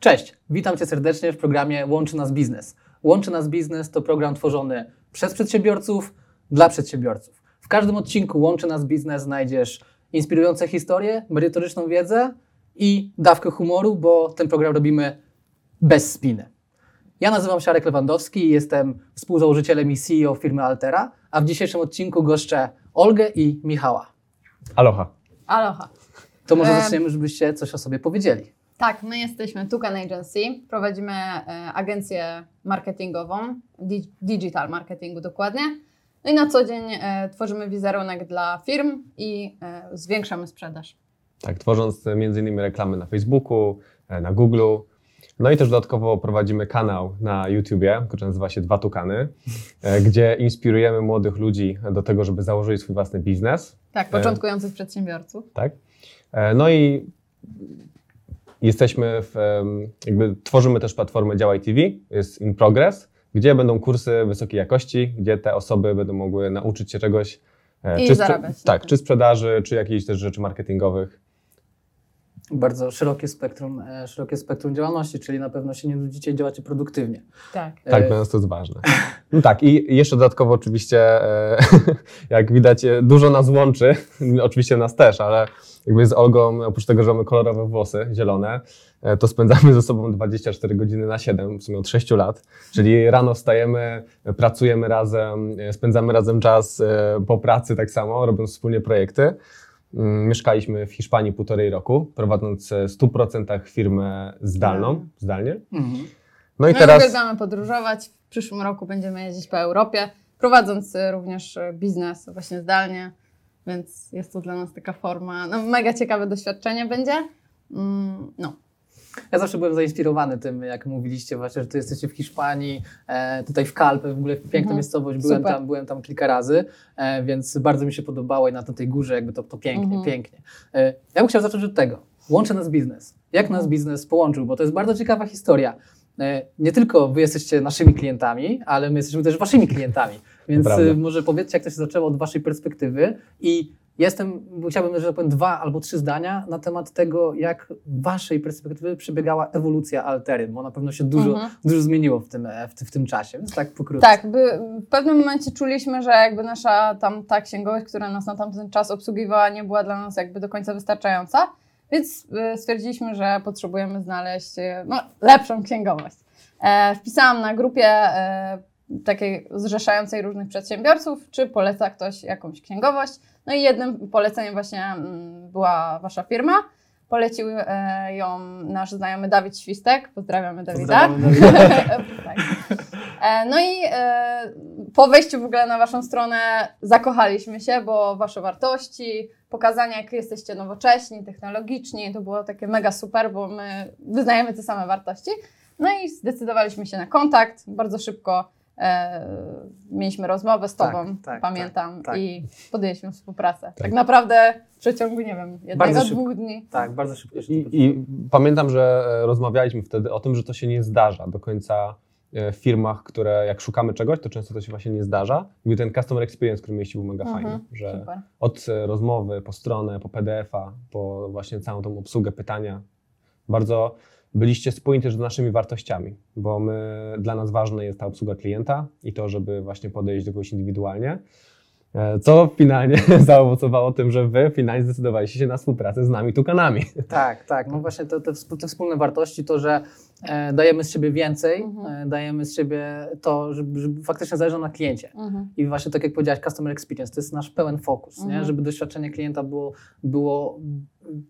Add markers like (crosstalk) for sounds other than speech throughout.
Cześć, witam Cię serdecznie w programie Łączy Nas Biznes. Łączy Nas Biznes to program tworzony przez przedsiębiorców dla przedsiębiorców. W każdym odcinku Łączy Nas Biznes znajdziesz inspirujące historie, merytoryczną wiedzę i dawkę humoru, bo ten program robimy bez spiny. Ja nazywam się Arek Lewandowski i jestem współzałożycielem i CEO firmy Altera, a w dzisiejszym odcinku goszczę Olgę i Michała. Aloha. Aloha. To może Em. zaczniemy, żebyście coś o sobie powiedzieli. Tak, my jesteśmy Tucan Agency. Prowadzimy e, agencję marketingową, di- digital marketingu dokładnie. No i na co dzień e, tworzymy wizerunek dla firm i e, zwiększamy sprzedaż. Tak, tworząc e, między innymi reklamy na Facebooku, e, na Google'u. No i też dodatkowo prowadzimy kanał na YouTubie, który nazywa się Dwa Tukany, e, gdzie inspirujemy młodych ludzi do tego, żeby założyli swój własny biznes. Tak, początkujących przedsiębiorców. Tak? E, No i jesteśmy w, jakby tworzymy też platformę Działaj TV, jest in progress, gdzie będą kursy wysokiej jakości, gdzie te osoby będą mogły nauczyć się czegoś. e, I sprze- zarabiać Tak, tym. czy sprzedaży, czy jakichś też rzeczy marketingowych. Bardzo szerokie spektrum, e, szerokie spektrum działalności, czyli na pewno się nie nudzicie i działacie produktywnie. Tak. Tak, E, dla nas to jest ważne. No tak, i jeszcze dodatkowo oczywiście, (laughs) jak widać, dużo nas łączy, oczywiście nas też, ale jakby z Olgą, oprócz tego, że mamy kolorowe włosy, zielone, e, to spędzamy ze sobą 24 godziny na 7, w sumie od 6 lat, czyli rano wstajemy, pracujemy razem, e, spędzamy razem czas e, po pracy tak samo, robiąc wspólnie projekty. Mm, Mieszkaliśmy w Hiszpanii półtorej roku, prowadząc w 100% firmę zdalną, zdalnie. Mhm. No i No i teraz... uwielbiamy podróżować. W przyszłym roku będziemy jeździć po Europie, prowadząc również biznes właśnie zdalnie, więc jest to dla nas taka forma, no mega ciekawe doświadczenie będzie. Mm, No, Ja zawsze byłem zainspirowany tym, jak mówiliście właśnie, że tu jesteście w Hiszpanii, e, tutaj w Kalpę, w ogóle piękna Mhm. miejscowość, byłem Super. tam, byłem tam kilka razy, e, więc bardzo mi się podobało i na tej górze jakby to, to pięknie, Mhm. pięknie. E, ja bym chciał zacząć od tego. Łączy nas biznes. Jak Mhm. nas biznes połączył? Bo to jest bardzo ciekawa historia. Nie tylko wy jesteście naszymi klientami, ale my jesteśmy też waszymi klientami. Więc prawda. e, może powiedzcie, jak to się zaczęło od waszej perspektywy i jestem, chciałbym, że tak powiem, dwa albo trzy zdania na temat tego, jak waszej perspektywy przebiegała ewolucja Altery, bo na pewno się dużo, Mhm. dużo zmieniło w tym, e, w, ty- w tym czasie, więc tak pokrótce. Tak, by, w pewnym momencie czuliśmy, że jakby nasza tam ta księgowość, która nas na tamten czas obsługiwała, nie była dla nas jakby do końca wystarczająca, więc y, stwierdziliśmy, że potrzebujemy znaleźć y, no, lepszą księgowość. E, wpisałam na grupie e, takiej zrzeszającej różnych przedsiębiorców, czy poleca ktoś jakąś księgowość. No i jednym poleceniem właśnie mm, była wasza firma. Polecił e, ją nasz znajomy Dawid Świstek. Pozdrawiamy Dawida. Pozdrawiamy (laughs) tak. E, No i e, po wejściu w ogóle na Waszą stronę zakochaliśmy się, bo Wasze wartości, pokazanie jak jesteście nowocześni, technologiczni, to było takie mega super, bo my wyznajemy te same wartości. No i zdecydowaliśmy się na kontakt. Bardzo szybko mieliśmy rozmowę z Tak, Tobą, tak, pamiętam, tak, tak. i podjęliśmy współpracę. Tak. Tak. naprawdę w przeciągu, nie wiem, jednego, dwóch dni. Tak, bardzo szybko się I, I pamiętam, że e, rozmawialiśmy wtedy o tym, że to się nie zdarza do końca e, w firmach, które jak szukamy czegoś, to często to się właśnie nie zdarza. I ten customer experience, który mieliście, był mega Mhm, fajny, że Super. od e, rozmowy po stronę, po PDF-a, po właśnie całą tą obsługę pytania, bardzo byliście spójni też z naszymi wartościami, bo my, dla nas ważna jest ta obsługa klienta i to, żeby właśnie podejść do kogoś indywidualnie. E, Co finalnie (laughs) zaowocowało tym, że wy finalnie zdecydowaliście się na współpracę z nami, tukanami. Tak, tak. No właśnie te, te, te wspólne wartości, to, że dajemy z siebie więcej, Mhm. e, dajemy z siebie to, żeby, żeby faktycznie zależy nam na kliencie. Mhm. I właśnie tak jak powiedziałaś, customer experience to jest nasz pełen fokus, nie? Mhm. żeby doświadczenie klienta było, było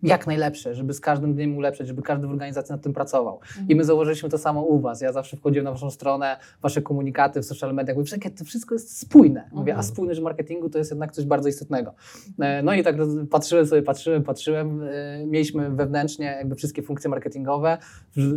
jak najlepsze, żeby z każdym dniem ulepszać, żeby każdy w organizacji nad tym pracował. I my założyliśmy to samo u Was. Ja zawsze wchodziłem na Waszą stronę, Wasze komunikaty w social mediach, mówię, "Czekaj, to wszystko jest spójne. Mówię, a Mhm. spójność w marketingu to jest jednak coś bardzo istotnego. E, No i tak patrzyłem sobie, patrzyłem, patrzyłem, e, mieliśmy wewnętrznie jakby wszystkie funkcje marketingowe,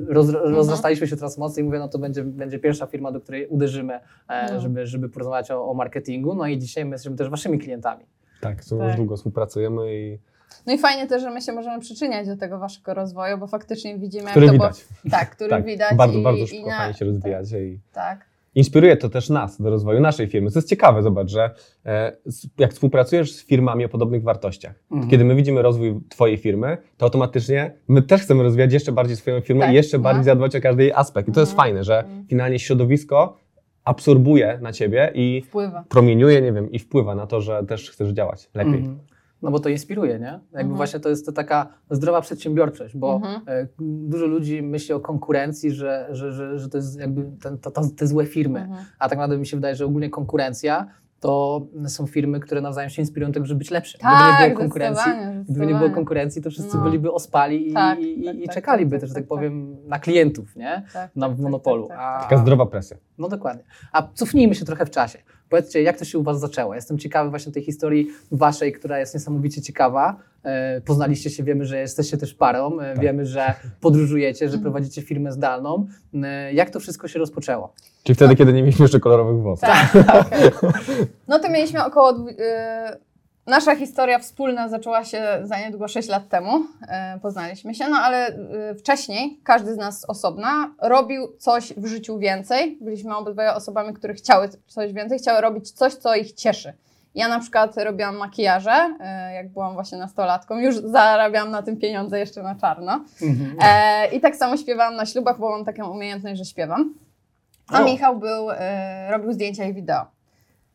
roz, rozrastaliśmy się coraz mocniej i mówię, no to będzie, będzie pierwsza firma, do której uderzymy, e, No. żeby, żeby porozmawiać o, o marketingu. No i dzisiaj my jesteśmy też Waszymi klientami. Tak, z Tak. już długo współpracujemy i No i fajnie też, że my się możemy przyczyniać do tego waszego rozwoju, bo faktycznie widzimy, który jak to widać. było. Tak, który (laughs) tak, widać. bardzo, i, bardzo i szybko na- fajnie się rozwijacie i Tak. Inspiruje to też nas do rozwoju naszej firmy. To jest ciekawe, zobacz, że e, jak współpracujesz z firmami o podobnych wartościach, Mhm. kiedy my widzimy rozwój Twojej firmy, to automatycznie my też chcemy rozwijać jeszcze bardziej swoją firmę Tak, i jeszcze no. bardziej zadbać o każdy jej aspekt. I to jest Mhm. fajne, że Mhm. finalnie środowisko absorbuje na Ciebie i Wpływa. promieniuje, nie wiem, i wpływa na to, że też chcesz działać lepiej. Mhm. No bo to inspiruje, nie? Jakby Mhm. właśnie to jest to taka zdrowa przedsiębiorczość, bo Mhm. e, dużo ludzi myśli o konkurencji, że, że, że, że to jest jakby ten, to, to, te złe firmy. Mhm. A tak naprawdę mi się wydaje, że ogólnie konkurencja to są firmy, które nawzajem się inspirują tego, żeby być lepsze. Tak, Gdyby nie było konkurencji, zdecydowanie, gdyby nie było konkurencji, to wszyscy No. byliby ospali i, Tak, i, tak, i tak, czekaliby tak, też, tak, tak tak, powiem, na klientów, nie? Tak, Na, tak, w monopolu. tak, tak, tak. Taka zdrowa presja. No dokładnie. A cofnijmy się trochę w czasie. Powiedzcie, jak to się u Was zaczęło? Jestem ciekawy właśnie tej historii Waszej, która jest niesamowicie ciekawa. E, Poznaliście się, wiemy, że jesteście też parą, e, Tak. wiemy, że (laughs) podróżujecie, że Mhm. prowadzicie firmę zdalną. E, Jak to wszystko się rozpoczęło? Czyli wtedy, kiedy nie mieliśmy jeszcze kolorowych włosów. Tak, tak. (laughs) No to mieliśmy około. dwu- y, nasza historia wspólna zaczęła się za niedługo 6 lat temu. y, poznaliśmy się, no ale y, wcześniej każdy z nas osobna robił coś w życiu więcej. Byliśmy obydwoje osobami, które chciały coś więcej, chciały robić coś, co ich cieszy. Ja na przykład robiłam makijaże, y, jak byłam właśnie nastolatką. Już zarabiałam na tym pieniądze jeszcze na czarno. E, I tak samo śpiewałam na ślubach, bo mam taką umiejętność, że śpiewam. A O. Michał był, e, robił zdjęcia i wideo.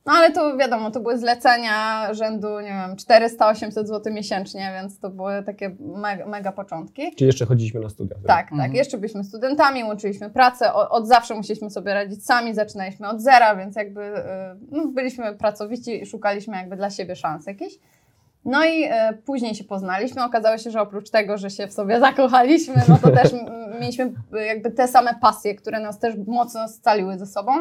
No ale to wiadomo, to były zlecenia rzędu, nie wiem, 400-800 zł miesięcznie, więc to były takie mega, mega początki. Czyli jeszcze chodziliśmy na studia. Tak, Mhm. tak. Jeszcze byliśmy studentami, łączyliśmy pracę, o, od zawsze musieliśmy sobie radzić sami, zaczynaliśmy od zera, więc jakby e, no, byliśmy pracowici i szukaliśmy jakby dla siebie szans jakichś. No i e, później się poznaliśmy. Okazało się, że oprócz tego, że się w sobie (laughs) zakochaliśmy, no to też mieliśmy jakby te same pasje, które nas też mocno scaliły ze sobą.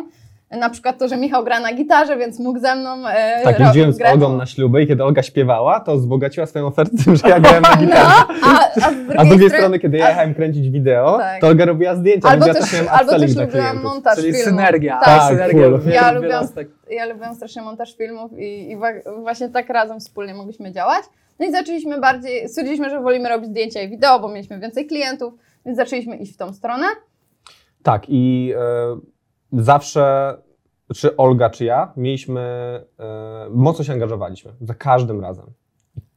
Na przykład to, że Michał gra na gitarze, więc mógł ze mną e, Tak, ro- jeździłem z. Olgą na śluby i kiedy Olga śpiewała, to wzbogaciła swoją ofertę tym, (laughs) że ja (laughs) grałem na gitarze. No, a, a z drugiej, (laughs) A z drugiej strony, kiedy ja jechałem kręcić wideo, Tak. to Olga robiła zdjęcia, albo więc ja też, też miałem albo też lubiłam klientów. montaż Czyli filmu. synergia. Tak, synergia. full. wielu- Ja lubiłam- ja lubiłam strasznie montaż filmów i, i właśnie tak razem wspólnie mogliśmy działać. No i zaczęliśmy bardziej, stwierdziliśmy, że wolimy robić zdjęcia i wideo, bo mieliśmy więcej klientów, więc zaczęliśmy iść w tą stronę. Tak, i e, zawsze, czy Olga, czy ja, mieliśmy, e, mocno się angażowaliśmy, za każdym razem.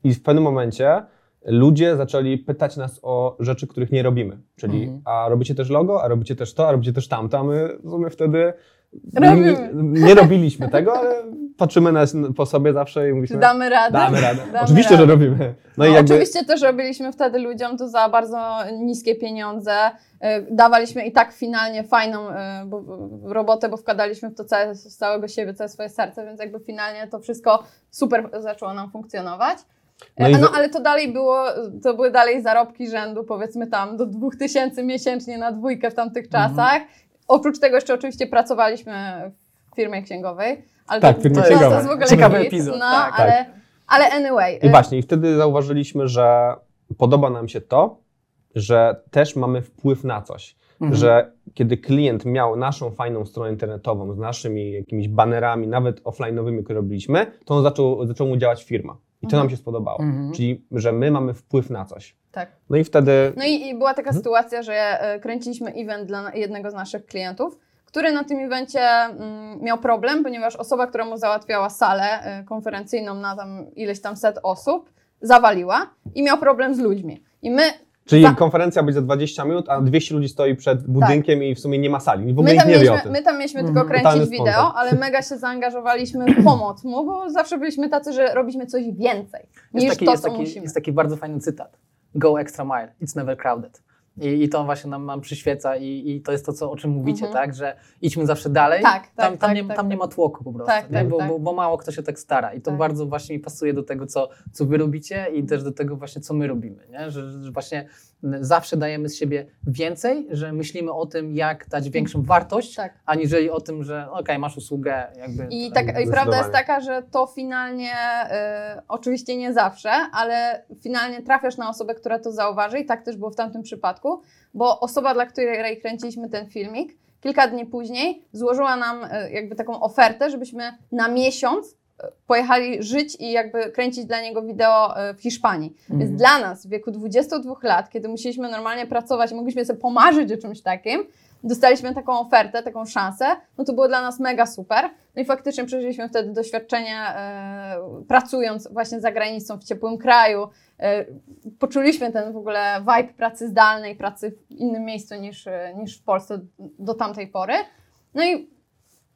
I w pewnym momencie ludzie zaczęli pytać nas o rzeczy, których nie robimy. Czyli, Mhm. a robicie też logo, a robicie też to, a robicie też tamto, a my w sumie wtedy Robimy. nie, nie robiliśmy tego, ale patrzymy na, po sobie zawsze i Czy mówiliśmy, damy radę? damy radę. Damy Oczywiście, radę. że robimy. No, No i jakby, Oczywiście też robiliśmy wtedy ludziom to za bardzo niskie pieniądze. Y, Dawaliśmy i tak finalnie fajną y, bo, robotę, bo wkładaliśmy w to całe, z całego siebie, całe swoje serce, więc jakby finalnie to wszystko super zaczęło nam funkcjonować. No No, i no za- ale to dalej było, to były dalej zarobki rzędu powiedzmy tam do 2000 miesięcznie na dwójkę w tamtych Mhm. Oprócz tego jeszcze oczywiście pracowaliśmy w firmie księgowej. Ale Tak, to, w firmie to, to, księgowej. jest w ogóle Ciekawy hit, epizod, No, tak, ale, ale anyway. I właśnie, i wtedy zauważyliśmy, że podoba nam się to, że też mamy wpływ na coś. Mhm. Że kiedy klient miał naszą fajną stronę internetową z naszymi jakimiś banerami, nawet offline'owymi, które robiliśmy, to on zaczął, zaczął mu działać firma. I to Mhm. nam się spodobało. Mhm. Czyli, że my mamy wpływ na coś. Tak. No i wtedy No i, i była taka Mhm. sytuacja, że e, kręciliśmy event dla jednego z naszych klientów, który na tym evencie mm, miał problem, ponieważ osoba, która mu załatwiała salę e, konferencyjną na tam ileś tam set osób, zawaliła i miał problem z ludźmi. I my, Czyli Za- konferencja będzie za 20 minut, a 200 ludzi stoi przed budynkiem i w sumie nie ma sali. W ogóle my, tam nie wie o mieliśmy, tym. my tam mieliśmy Mhm. tylko Totalny kręcić wideo, ale mega się zaangażowaliśmy w pomoc mu, bo zawsze byliśmy tacy, że robiliśmy coś więcej niż Jest taki, to, jest, co taki, musimy. jest taki bardzo fajny cytat. Go extra mile, it's never crowded. I, I to właśnie nam, nam przyświeca i, i to jest to, co, o czym mówicie, Mhm. tak, że idźmy zawsze dalej. Tak, tak, tam, tam, tak, nie, tak, tam nie tak. ma tłoku po prostu, Tak, nie? tak, bo, tak. Bo, bo mało kto się tak stara i to Tak. bardzo właśnie mi pasuje do tego, co, co wy robicie i też do tego właśnie, co my robimy, nie? Że, że właśnie zawsze dajemy z siebie więcej, że myślimy o tym, jak dać większą wartość, Tak. aniżeli o tym, że okej, masz usługę, jakby... I, tak, I prawda jest taka, że to finalnie, y, oczywiście nie zawsze, ale finalnie trafiasz na osobę, która to zauważy i tak też było w tamtym przypadku, bo osoba, dla której kręciliśmy ten filmik, kilka dni później złożyła nam y, jakby taką ofertę, żebyśmy na miesiąc pojechali żyć i jakby kręcić dla niego wideo e, w Hiszpanii. Więc Mhm. dla nas w wieku 22 lat, kiedy musieliśmy normalnie pracować, mogliśmy sobie pomarzyć o czymś takim, dostaliśmy taką ofertę, taką szansę, no to było dla nas mega super. No i faktycznie przeżyliśmy wtedy doświadczenie e, pracując właśnie za granicą, w ciepłym kraju. E, poczuliśmy ten w ogóle vibe pracy zdalnej, pracy w innym miejscu niż, e, niż w Polsce do tamtej pory. No i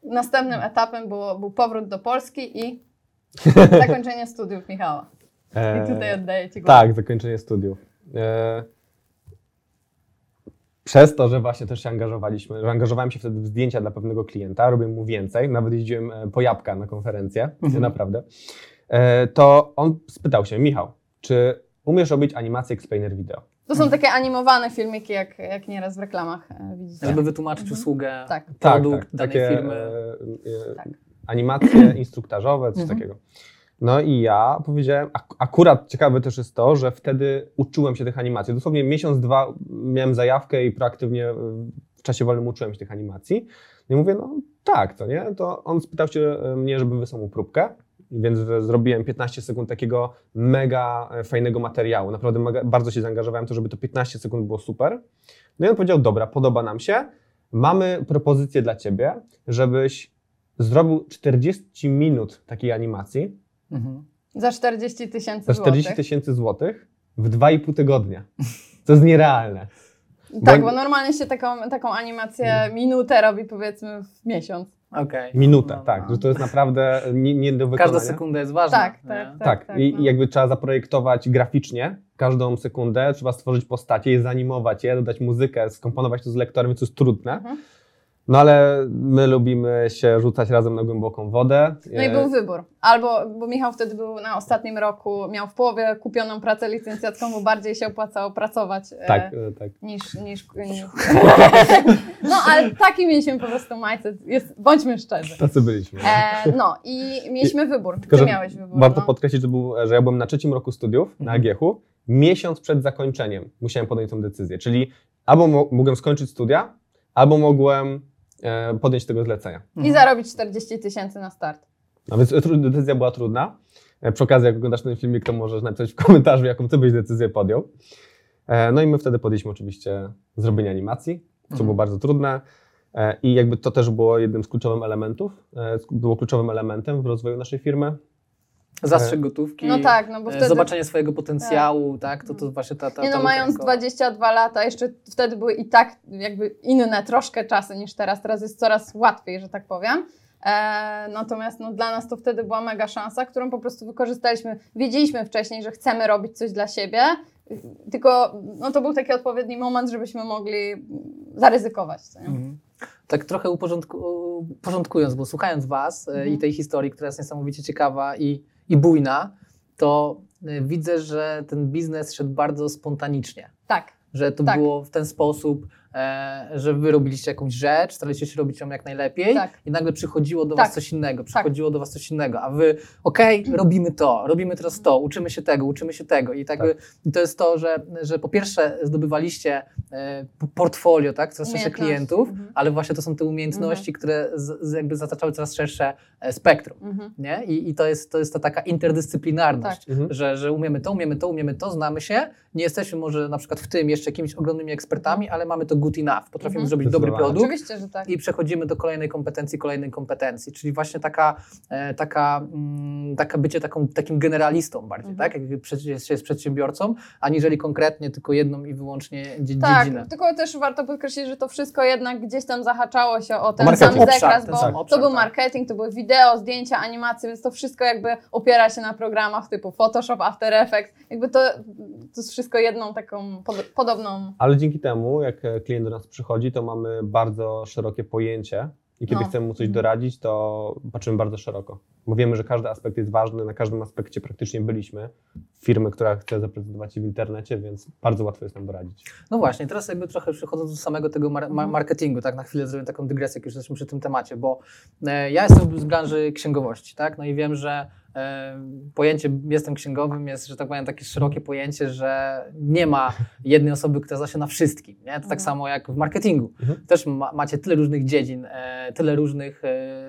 następnym etapem było, był powrót do Polski i (laughs) zakończenie studiów Michała. I tutaj oddaję Ci głos. Tak, zakończenie studiów. E, przez to, że właśnie też się angażowaliśmy, że angażowałem się wtedy w zdjęcia dla pewnego klienta, robiłem mu więcej, nawet jeździłem e, po jabłka na konferencję, Mhm. (laughs) naprawdę, e, to on spytał się, Michał, czy umiesz robić animację explainer video? To są takie animowane filmiki, jak, jak nieraz w reklamach e, widzicie. Żeby wytłumaczyć Mhm. usługę, Tak. produkt danej takie, firmy. e, e, Tak. Animacje (clears throat) instruktażowe, coś Mhm. takiego. No i ja powiedziałem, ak- akurat ciekawe też jest to, że wtedy uczyłem się tych animacji. Dosłownie miesiąc, dwa miałem zajawkę i proaktywnie e, w czasie wolnym uczyłem się tych animacji. No i mówię, no tak, to nie? To on spytał się e, mnie, żebym wysłał mu próbkę. Więc zrobiłem 15 sekund takiego mega e, fajnego materiału. Naprawdę mega, bardzo się zaangażowałem w to, żeby to 15 sekund było super. No i on powiedział, dobra, podoba nam się. Mamy propozycję dla ciebie, żebyś zrobił 40 minut takiej animacji Mhm. Za 40 tysięcy za 40 złotych. tysięcy złotych w 2,5 tygodnia. To jest nierealne. Tak, Bo- bo normalnie się taką, taką animację minutę robi powiedzmy w miesiąc. Okej. Minuta, No, tak. no. Że to jest naprawdę nie, nie do wykonania. Każda sekunda jest ważna. Tak, tak, Tak, tak, i, no. i jakby trzeba zaprojektować graficznie każdą sekundę, trzeba stworzyć postacie, je zanimować je, dodać muzykę, skomponować to z lektorem, to jest trudne. Mhm. No ale my lubimy się rzucać razem na głęboką wodę. No i E, był wybór. Albo, bo Michał wtedy był na ostatnim roku, miał w połowie kupioną pracę licencjacką, bo bardziej się opłacało pracować e, Tak, e, tak. niż, niż, niż... (laughs) No, ale taki mieliśmy po prostu mindset, jest, bądźmy szczerzy. Tacy byliśmy. E, no i mieliśmy wybór. Tylko, Ty miałeś wybór. Warto no. podkreślić, że, był, że ja byłem na trzecim roku studiów na Mhm. AGH-u. Miesiąc przed zakończeniem musiałem podjąć tę decyzję. Czyli albo mo- mogłem skończyć studia, albo mogłem podjąć tego zlecenia. I Mhm. zarobić 40 tysięcy na start. No więc decyzja była trudna. E, Przy okazji, jak oglądasz ten filmik, to możesz napisać w (laughs) komentarzu, jaką ty byś decyzję podjął. E, No i my wtedy podjęliśmy oczywiście zrobienie animacji, co Mhm. było bardzo trudne. E, I jakby to też było jednym z kluczowych elementów, e, było kluczowym elementem w rozwoju naszej firmy. Zastrzyk gotówki. No tak, no bo e, wtedy... Zobaczenie swojego potencjału, tak? To, to właśnie ta, ta, Nie no, mając rękowa. 22 lata, jeszcze wtedy były i tak jakby inne troszkę czasy niż teraz. Teraz jest coraz łatwiej, że tak powiem. E, natomiast no, dla nas to wtedy była mega szansa, którą po prostu wykorzystaliśmy. Wiedzieliśmy wcześniej, że chcemy robić coś dla siebie, tylko no, to był taki odpowiedni moment, żebyśmy mogli zaryzykować. Mhm. Tak trochę uporządku, uporządkując, bo słuchając Was e, Mhm. i tej historii, która jest niesamowicie ciekawa i, i bujna, to e, widzę, że ten biznes szedł bardzo spontanicznie. Tak, Że to Tak. było w ten sposób, że wy robiliście jakąś rzecz, staraliście się robić ją jak najlepiej Tak. i nagle przychodziło do Tak. was coś innego, przychodziło do was coś innego, a wy, okej, robimy to, robimy teraz to, uczymy się tego, uczymy się tego i, tak, Tak. i to jest to, że, że po pierwsze zdobywaliście e, portfolio, tak, coraz szersze klientów, Mhm. ale właśnie to są te umiejętności, które z, z jakby zataczały coraz szersze e, spektrum, mhm. nie? I, i to, jest, to jest ta taka interdyscyplinarność, Mhm. że, że umiemy to, umiemy to, umiemy to, znamy się. Nie jesteśmy może na przykład w tym jeszcze jakimiś ogromnymi ekspertami, ale mamy to good enough. Potrafimy Mhm. zrobić dobry produkt oczywiście, że tak. i przechodzimy do kolejnej kompetencji, kolejnej kompetencji. Czyli właśnie taka, e, taka, mm, taka bycie taką, takim generalistą bardziej, Mhm. tak? Jak jest, jest przedsiębiorcą, aniżeli konkretnie tylko jedną i wyłącznie Tak, dziedzinę. tylko też warto podkreślić, że to wszystko jednak gdzieś tam zahaczało się o ten marketing. sam Obszar, zakres, ten bo sam obszar, to był tak. marketing, to były wideo, zdjęcia, animacje, więc to wszystko jakby opiera się na programach typu Photoshop, After Effects. Jakby to, to jest wszystko jedną taką pod, podobną. Ale dzięki temu, jak e, klient do nas przychodzi, to mamy bardzo szerokie pojęcie i kiedy No. chcemy mu coś Mhm. doradzić, to patrzymy bardzo szeroko. Bo wiemy, że każdy aspekt jest ważny, na każdym aspekcie praktycznie byliśmy. Firmy, która chce zaprezentować się w internecie, więc bardzo łatwo jest nam doradzić. No właśnie, teraz jakby trochę przechodząc do samego tego mar- ma- marketingu, tak na chwilę zrobię taką dygresję, jak już jesteśmy przy tym temacie, bo e, ja jestem z branży księgowości, tak, no i wiem, że e, pojęcie jestem księgowym jest, że tak powiem, takie szerokie pojęcie, że nie ma jednej osoby, która zna się na wszystkim, nie? To tak Mhm. samo jak w marketingu. Mhm. Też ma, macie tyle różnych dziedzin, e, tyle różnych e,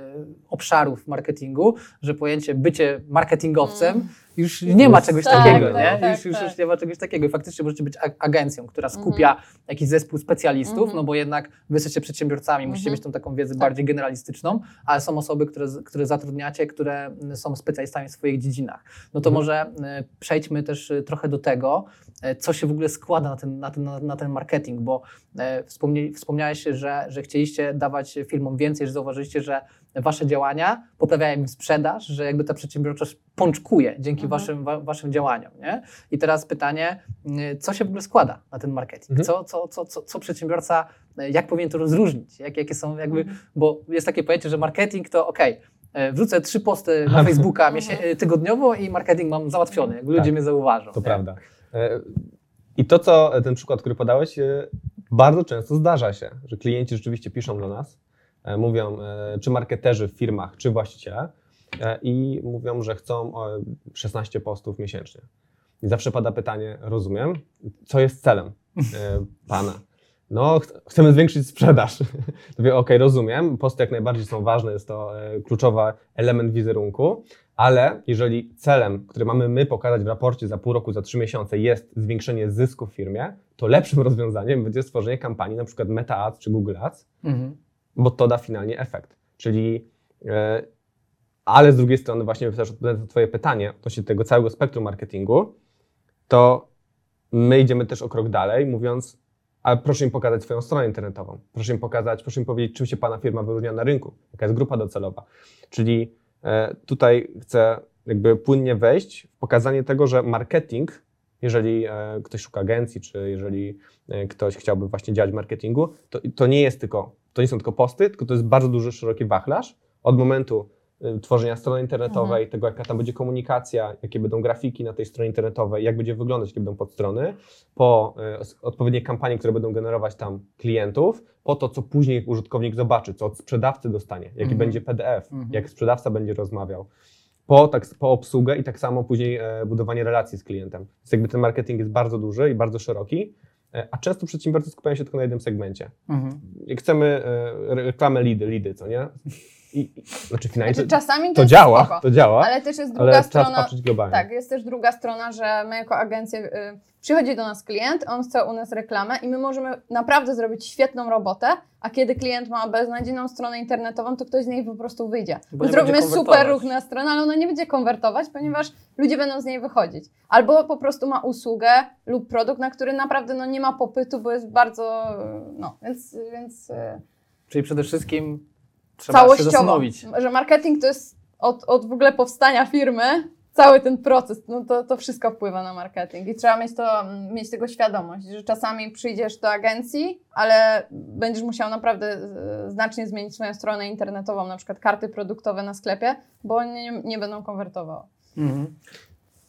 obszarów marketingu, że pojęcie bycie marketingowcem Mm. już nie ma czegoś Tak, takiego, tak, nie? tak, już, już, tak. już nie ma czegoś takiego. I faktycznie możecie być ag- agencją, która skupia jakiś zespół specjalistów, Mhm. no bo jednak wy jesteście przedsiębiorcami, musicie Mhm. mieć tą taką wiedzę Tak. bardziej generalistyczną, ale są osoby, które, które zatrudniacie, które mm, są specjalistami w swoich dziedzinach. No to Mhm. może e, przejdźmy też e, trochę do tego, e, co się w ogóle składa na ten, na ten, na, ten marketing, bo wspomniałeś, że, że chcieliście dawać firmom więcej, że zauważyliście, że wasze działania poprawiają im sprzedaż, że jakby ta przedsiębiorczość pączkuje dzięki Mhm. waszym, wa, waszym działaniom. Nie? I teraz pytanie, y, co się w ogóle składa na ten marketing? Mhm. Co, co, co, co, co przedsiębiorca, y, jak powinien to rozróżnić? Jak, jakie są jakby, Mhm. bo jest takie pojęcie, że marketing to ok, wrzucę trzy posty na (laughs) Facebooka Mhm. y, tygodniowo i marketing mam załatwiony, jakby ludzie Tak. mnie zauważą. To nie? prawda. E, I to, co ten przykład, który podałeś, e, bardzo często zdarza się, że klienci rzeczywiście piszą do nas, e, mówią, e, czy marketerzy w firmach, czy właściciele, e, i mówią, że chcą e, 16 postów miesięcznie. I zawsze pada pytanie, rozumiem, co jest celem e, (laughs) pana? No, ch- chcemy zwiększyć sprzedaż. (laughs) To Mówię, ok, rozumiem, posty jak najbardziej są ważne, jest to e, kluczowy element wizerunku, ale jeżeli celem, który mamy my pokazać w raporcie za pół roku, za trzy miesiące jest zwiększenie zysku w firmie, to lepszym (laughs) rozwiązaniem będzie stworzenie kampanii, na przykład Meta Ads czy Google Ads, Mhm. Bo to da finalnie efekt. Czyli, e, ale z drugiej strony, właśnie też odpowiadając na Twoje pytanie odnośnie tego całego spektrum marketingu, to my idziemy też o krok dalej, mówiąc, ale proszę mi pokazać swoją stronę internetową, proszę mi pokazać, proszę mi powiedzieć, czym się Pana firma wyróżnia na rynku, jaka jest grupa docelowa. Czyli e, tutaj chcę jakby płynnie wejść w pokazanie tego, że marketing, jeżeli e, ktoś szuka agencji, czy jeżeli ktoś chciałby właśnie działać w marketingu, to, to nie jest tylko, to nie są tylko posty, tylko to jest bardzo duży, szeroki wachlarz od momentu y, tworzenia strony internetowej, tego jaka tam będzie komunikacja, jakie będą grafiki na tej stronie internetowej, jak będzie wyglądać, jakie będą podstrony, po y, odpowiednie kampanie, które będą generować tam klientów, po to, co później użytkownik zobaczy, co od sprzedawcy dostanie, jaki Mhm. będzie PDF, Mhm. jak sprzedawca będzie rozmawiał. Po, tak, po obsługę i tak samo później e, budowanie relacji z klientem. Więc jakby ten marketing jest bardzo duży i bardzo szeroki, a często przedsiębiorcy skupiają się tylko na jednym segmencie. Mhm. Jak chcemy e, re- reklamę lidy, lidy, co nie? I, znaczy finalnie Znaczy, to, czasami to, to jest działa, spoko, to działa, ale też jest ale druga trzeba strona. patrzeć globalnie. Tak, jest też druga strona, że my jako agencja y, przychodzi do nas klient, on chce u nas reklamę i my możemy naprawdę zrobić świetną robotę, a kiedy klient ma beznadziejną stronę internetową, to ktoś z niej po prostu wyjdzie. Zrobimy super ruch na stronę, ale ona nie będzie konwertować, ponieważ ludzie będą z niej wychodzić. Albo po prostu ma usługę lub produkt, na który naprawdę no, nie ma popytu, bo jest bardzo, no, więc, więc y, Czyli przede wszystkim trzeba się całościowo, zastanowić. że marketing to jest od, od w ogóle powstania firmy, cały ten proces, no to, to wszystko wpływa na marketing i trzeba mieć, to, mieć tego świadomość, że czasami przyjdziesz do agencji, ale będziesz musiał naprawdę e, znacznie zmienić swoją stronę internetową, na przykład karty produktowe na sklepie, bo nie, nie będą konwertowały. Mhm.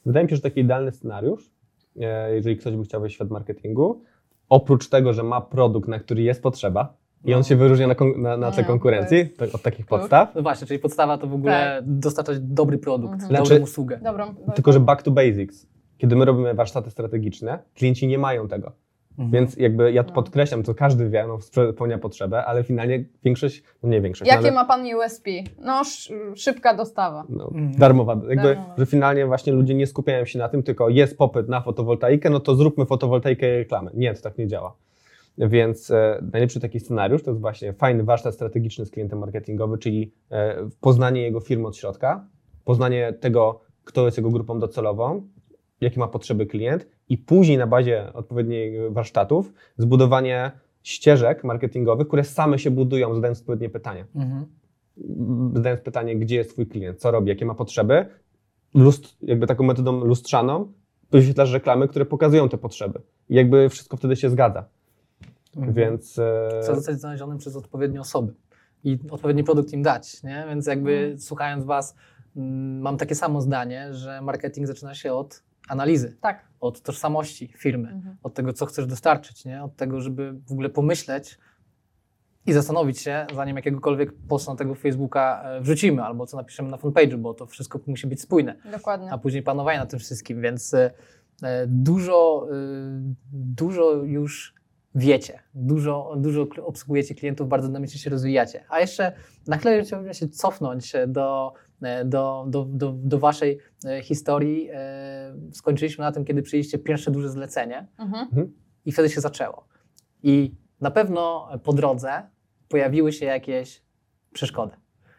Wydaje mi się, że taki idealny scenariusz, e, jeżeli ktoś by chciał wejść w świat marketingu, oprócz tego, że ma produkt, na który jest potrzeba i on się wyróżnia na, na, na tle No, konkurencji, tak, od takich podstaw, No właśnie, czyli podstawa to w ogóle dostarczać dobry produkt, Mhm. dobrą Znaczy- usługę. Dobrą, tylko że back to basics. Kiedy my robimy warsztaty strategiczne, klienci nie mają tego. Mhm. Więc jakby ja No. podkreślam, to każdy wie, no spełnia potrzebę, ale finalnie większość, no nie większość, Jakie no, ale, ma Pan USP? No, sz, szybka dostawa. no, Mhm. darmowa, jakby, Darmowa. że finalnie właśnie ludzie nie skupiają się na tym, tylko jest popyt na fotowoltaikę, no to zróbmy fotowoltaikę i reklamę. Nie, to tak nie działa. Więc e, najlepszy taki scenariusz to jest właśnie fajny warsztat strategiczny z klientem marketingowy, czyli e, poznanie jego firmy od środka, poznanie tego, kto jest jego grupą docelową, jakie ma potrzeby klient i później na bazie odpowiednich warsztatów zbudowanie ścieżek marketingowych, które same się budują, zadając odpowiednie pytania. Mhm. Zadając pytanie, gdzie jest twój klient, co robi, jakie ma potrzeby, lust, jakby taką metodą lustrzaną wyświetlasz reklamy, które pokazują te potrzeby. I jakby wszystko wtedy się zgadza. Mhm. Więc e, Trzeba zostać znalezionym przez odpowiednie osoby i odpowiedni produkt im dać, nie? Więc jakby Mhm. słuchając Was, mm, mam takie samo zdanie, że marketing zaczyna się od analizy, Tak. od tożsamości firmy, Mhm. od tego, co chcesz dostarczyć, nie? Od tego, żeby w ogóle pomyśleć i zastanowić się, zanim jakiegokolwiek posta na tego Facebooka e, wrzucimy, albo co napiszemy na fanpage'u, bo to wszystko musi być spójne Dokładnie. a później panowanie nad tym wszystkim, więc e, e, dużo, dużo już wiecie, dużo, dużo obsługujecie klientów, bardzo dynamicznie się rozwijacie. A jeszcze na chwilę chciałbym się cofnąć do, e, do, do, do, do Waszej e, historii. E, Skończyliśmy na tym, kiedy przyjęliście pierwsze duże zlecenie Mhm. i wtedy się zaczęło. I na pewno po drodze pojawiły się jakieś przeszkody.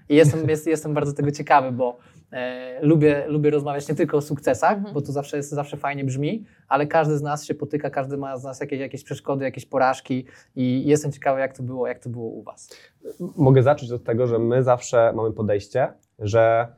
I jestem, jest, jestem bardzo tego ciekawy, bo e, lubię, lubię rozmawiać nie tylko o sukcesach, Mhm. bo to zawsze, jest, zawsze fajnie brzmi, ale każdy z nas się potyka, każdy ma z nas jakieś, jakieś przeszkody, jakieś porażki i jestem ciekawy, jak to było, jak to było u Was. Mogę zacząć od tego, że my zawsze mamy podejście, że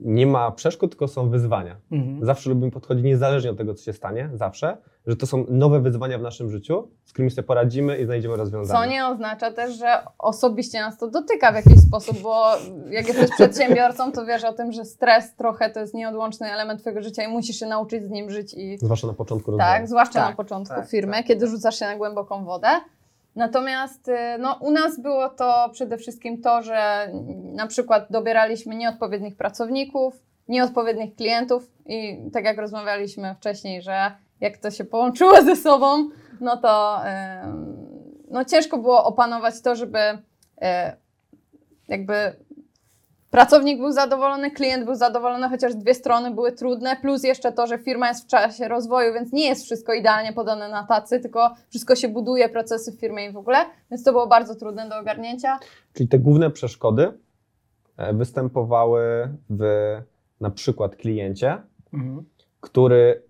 nie ma przeszkód, tylko są wyzwania. Mhm. Zawsze lubimy podchodzić niezależnie od tego, co się stanie, zawsze, że to są nowe wyzwania w naszym życiu, z którymi sobie poradzimy i znajdziemy rozwiązanie. Co nie oznacza też, że osobiście nas to dotyka w jakiś sposób, bo jak jesteś (laughs) przedsiębiorcą, to wiesz o tym, że stres trochę to jest nieodłączny element twojego życia i musisz się nauczyć z nim żyć i Zwłaszcza na początku rozwoju. tak, zwłaszcza Tak, na początku tak, firmy, tak. kiedy rzucasz się na głęboką wodę. Natomiast y, no, u nas było to przede wszystkim to, że na przykład dobieraliśmy nieodpowiednich pracowników, nieodpowiednich klientów i tak jak rozmawialiśmy wcześniej, że jak to się połączyło ze sobą, no to no, ciężko było opanować to, żeby y, jakby pracownik był zadowolony, klient był zadowolony, chociaż dwie strony były trudne, plus jeszcze to, że firma jest w czasie rozwoju, więc nie jest wszystko idealnie podane na tacy, tylko wszystko się buduje, procesy w firmie i w ogóle, więc to było bardzo trudne do ogarnięcia. Czyli te główne przeszkody e, występowały w na przykład kliencie, Mhm. który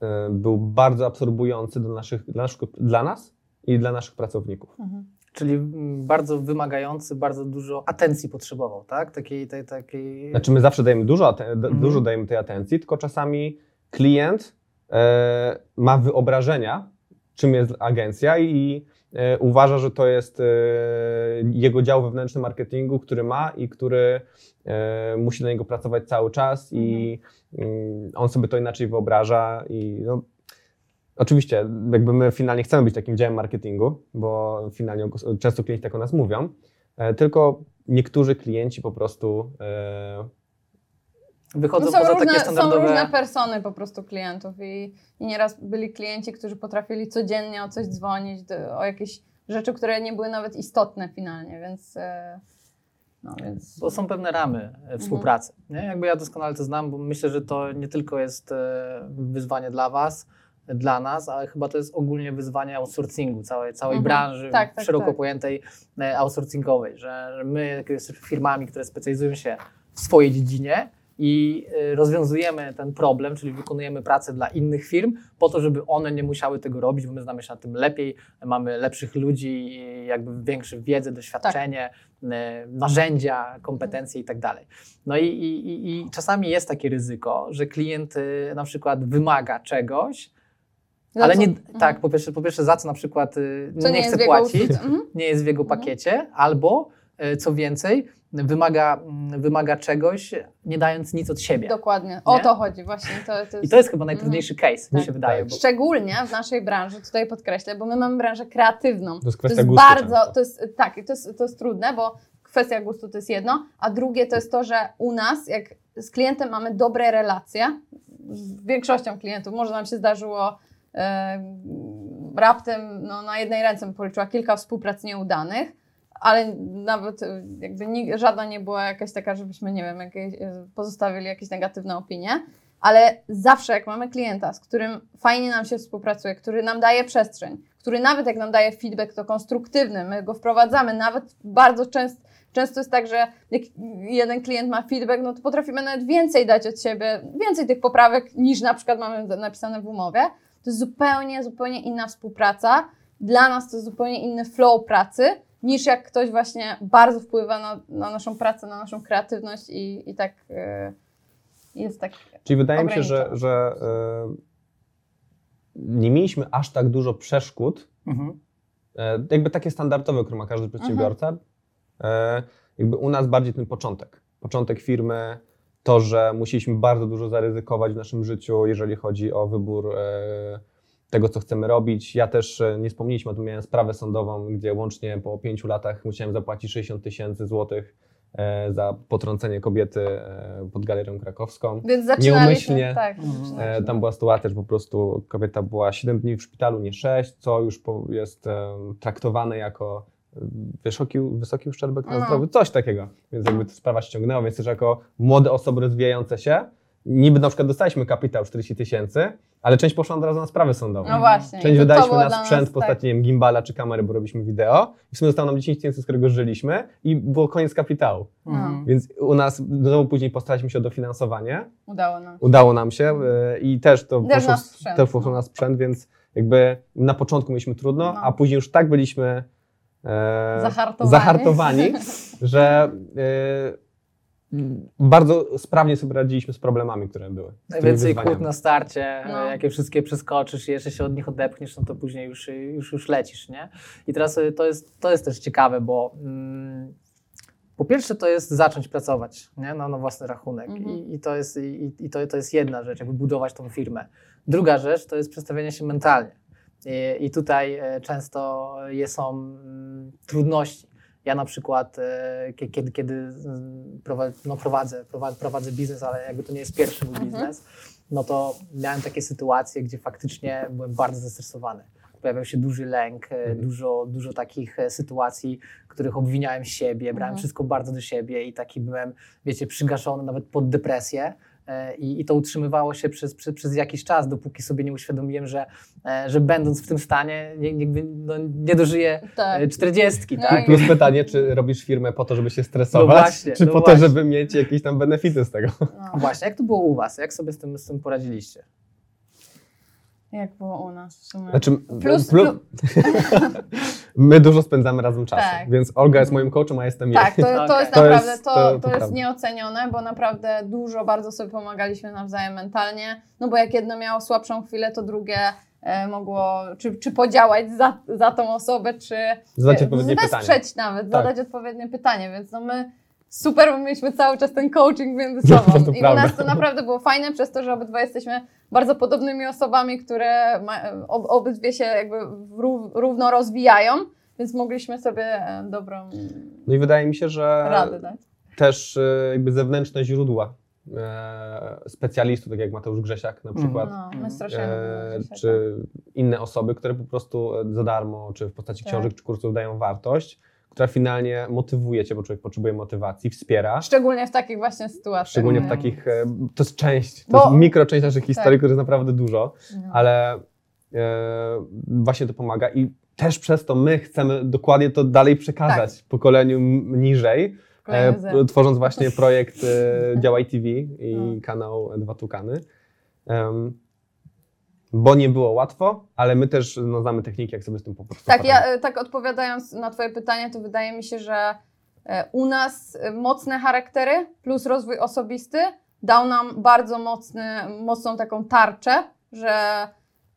e, był bardzo absorbujący dla, naszych, dla nas i dla naszych pracowników. Czyli bardzo wymagający, bardzo dużo atencji potrzebował, tak? Takiej, tej, takiej... Znaczy my zawsze dajemy dużo, Mhm. dużo dajemy tej atencji, tylko czasami klient e, ma wyobrażenia, czym jest agencja i e, uważa, że to jest e, jego dział wewnętrzny marketingu, który ma i który e, musi na niego pracować cały czas i mm, on sobie to inaczej wyobraża i no, Oczywiście, jakby my finalnie chcemy być takim działem marketingu, bo finalnie często klienci tak o nas mówią, e, tylko niektórzy klienci po prostu e, Wychodzą No są, poza różne, takie są standardowe... różne persony po prostu klientów i, i nieraz byli klienci, którzy potrafili codziennie o coś dzwonić, do, o jakieś rzeczy, które nie były nawet istotne finalnie, więc e, no więc... Bo są pewne ramy e, współpracy. Nie? Jakby ja doskonale to znam, bo myślę, że to nie tylko jest wyzwanie dla Was, dla nas, ale chyba to jest ogólnie wyzwanie outsourcingu, całej, całej Mhm. branży Tak, tak, szeroko tak. pojętej e, outsourcingowej, że że my jesteśmy firmami, które specjalizują się w swojej dziedzinie i e, rozwiązujemy ten problem, czyli wykonujemy pracę dla innych firm po to, żeby one nie musiały tego robić, bo my znamy się na tym lepiej, mamy lepszych ludzi, jakby większą wiedzę, doświadczenie, e, narzędzia, kompetencje i tak dalej. No i, i, i- czasami jest takie ryzyko, że klient na przykład wymaga czegoś, Za ale co- nie, mhm. tak, po pierwsze, po pierwsze za co na przykład y, Co nie, chce płacić. Mhm. nie jest w jego Mhm. pakiecie, albo y, co więcej, wymaga, mm, wymaga czegoś, nie dając nic od siebie. Dokładnie, o Nie? to chodzi właśnie. To, to jest... I to jest chyba najtrudniejszy case, mi Tak. się wydaje. Tak. Bo, Szczególnie w naszej branży, tutaj podkreślę, bo my mamy branżę kreatywną. To jest To kwestia jest gustu bardzo, często. to jest, tak, i to jest, to jest trudne, bo kwestia gustu to jest jedno, a drugie to jest to, że u nas, jak z klientem mamy dobre relacje, z większością klientów, może nam się zdarzyło raptem no, na jednej ręce policzyła kilka współprac nieudanych, ale nawet e, jakby nig- żadna nie była jakaś taka, żebyśmy, nie wiem, jakieś, e, pozostawili jakieś negatywne opinie, ale zawsze jak mamy klienta, z którym fajnie nam się współpracuje, który nam daje przestrzeń, który nawet jak nam daje feedback, to konstruktywny, my go wprowadzamy, nawet bardzo często, często jest tak, że jak jeden klient ma feedback, no to potrafimy nawet więcej dać od siebie, więcej tych poprawek niż na przykład mamy napisane w umowie. To jest zupełnie, zupełnie inna współpraca. Dla nas to jest zupełnie inny flow pracy, niż jak ktoś właśnie bardzo wpływa na, na naszą pracę, na naszą kreatywność i, i tak yy, jest tak Czyli wydaje mi się, że, że e, nie mieliśmy aż tak dużo przeszkód, mhm. e, jakby takie standardowe, które ma każdy przedsiębiorca. E, jakby u nas bardziej ten początek. Początek firmy, to, że musieliśmy bardzo dużo zaryzykować w naszym życiu, jeżeli chodzi o wybór e, tego, co chcemy robić. Ja też e, nie wspomnieliśmy o tym, miałem sprawę sądową, gdzie łącznie po pięciu latach musiałem zapłacić 60 tysięcy złotych e, za potrącenie kobiety pod galerią krakowską. Więc Nieumyślnie. tak, Mhm. Tam była sytuacja, że po prostu kobieta była 7 dni w szpitalu, nie 6, co już jest traktowane jako wysoki, wysoki uszczerbek na No. zdrowiu, coś takiego. Więc jakby ta sprawa się ciągnęła, więc też jako młode osoby rozwijające się, niby na przykład dostaliśmy kapitał 40 tysięcy, ale część poszła od razu na sprawy sądowe. No właśnie. Część to- to wydaliśmy na sprzęt w postaci nie wiem, gimbala czy kamery, bo robiliśmy wideo i w sumie zostało nam 10 tysięcy, z którego żyliśmy i było koniec kapitału. Mhm. Więc u nas znowu później postaraliśmy się o dofinansowanie, Tak, udało nam. udało nam się y, i też to Też poszło, na sprzęt, też poszło no. na sprzęt, więc jakby na początku mieliśmy trudno, No. a później już tak byliśmy e, Zahartowani. zahartowani, (laughs) że y, bardzo sprawnie sobie radziliśmy z problemami, które były. Najwięcej kłód na starcie, No. jakie wszystkie przeskoczysz i jeszcze się od nich odepchniesz, no to później już, już, już lecisz, nie? I teraz y, to jest, to jest też ciekawe, bo mm, po pierwsze to jest zacząć pracować nie? Na, na własny rachunek Mhm. I, i to, jest, i, i to, to jest jedna rzecz, jakby budować tą firmę. Druga rzecz to jest przestawienie się mentalnie i, i tutaj e, często są mm, trudności. Ja na przykład, e, kie- kiedy, kiedy mm, no prowadzę, prowadzę, prowadzę biznes, ale jakby to nie jest pierwszy mój Mhm. biznes, no to miałem takie sytuacje, gdzie faktycznie byłem bardzo zestresowany. Pojawiał się duży lęk, e, Mhm. dużo, dużo takich sytuacji, w których obwiniałem siebie, brałem Mhm. wszystko bardzo do siebie i taki byłem, wiecie, przygaszony nawet pod depresję. E, I, I to utrzymywało się przez, przez, przez jakiś czas, dopóki sobie nie uświadomiłem, że, e, że będąc w tym stanie, nie, nie, no, nie dożyję Tak. e, czterdziestki, No tak? i- Plus pytanie, czy robisz firmę po to, żeby się stresować, No właśnie, czy no po to, właśnie. żeby mieć jakieś tam benefity z tego? No. Właśnie, jak to było u Was? Jak sobie z tym, z tym poradziliście? Jak było u nas w sumie. Znaczy, Plus- plu- (laughs) my dużo spędzamy razem czasu, Tak. więc Olga jest moim coachem, a jestem jej. Tak, to, to Okej. jest naprawdę, to, to- to, to jest nieocenione, bo naprawdę dużo bardzo sobie pomagaliśmy nawzajem mentalnie, no bo jak jedno miało słabszą chwilę, to drugie e, mogło czy, czy podziałać za, za tą osobę, czy Zadać odpowiednie pytanie. wesprzeć nawet, Tak. zadać odpowiednie pytanie, więc no my super, bo mieliśmy cały czas ten coaching między (laughs) No, sobą i u prawda. nas to naprawdę było fajne, przez to, że obydwa jesteśmy bardzo podobnymi osobami, które ma, ob, obydwie się jakby ró- równo rozwijają, więc mogliśmy sobie e, dobrą No i wydaje mi się, że radę dać. też e, jakby zewnętrzne źródła e, specjalistów, tak jak Mateusz Grzesiak na przykład, No, e, czy inne osoby, które po prostu za darmo, czy w postaci Tak. książek, czy kursów dają wartość, która finalnie motywuje cię, bo człowiek potrzebuje motywacji, wspiera. Szczególnie w takich właśnie sytuacjach. Szczególnie w No. takich, e, to jest część, to Bo- jest mikroczęść naszych historii, Tak. których jest naprawdę dużo, No. ale e, właśnie to pomaga i też przez to my chcemy dokładnie to dalej przekazać pokoleniu m- niżej, e, tworząc właśnie projekt e, (laughs) Działaj TV i No. kanał Dwa Tukany. Em, bo nie było łatwo, ale my też no, znamy techniki, jak sobie z tym po prostu Tak, ja e, tak odpowiadając na Twoje pytanie, to wydaje mi się, że e, u nas e, mocne charaktery plus rozwój osobisty dał nam bardzo mocny, mocną taką tarczę, że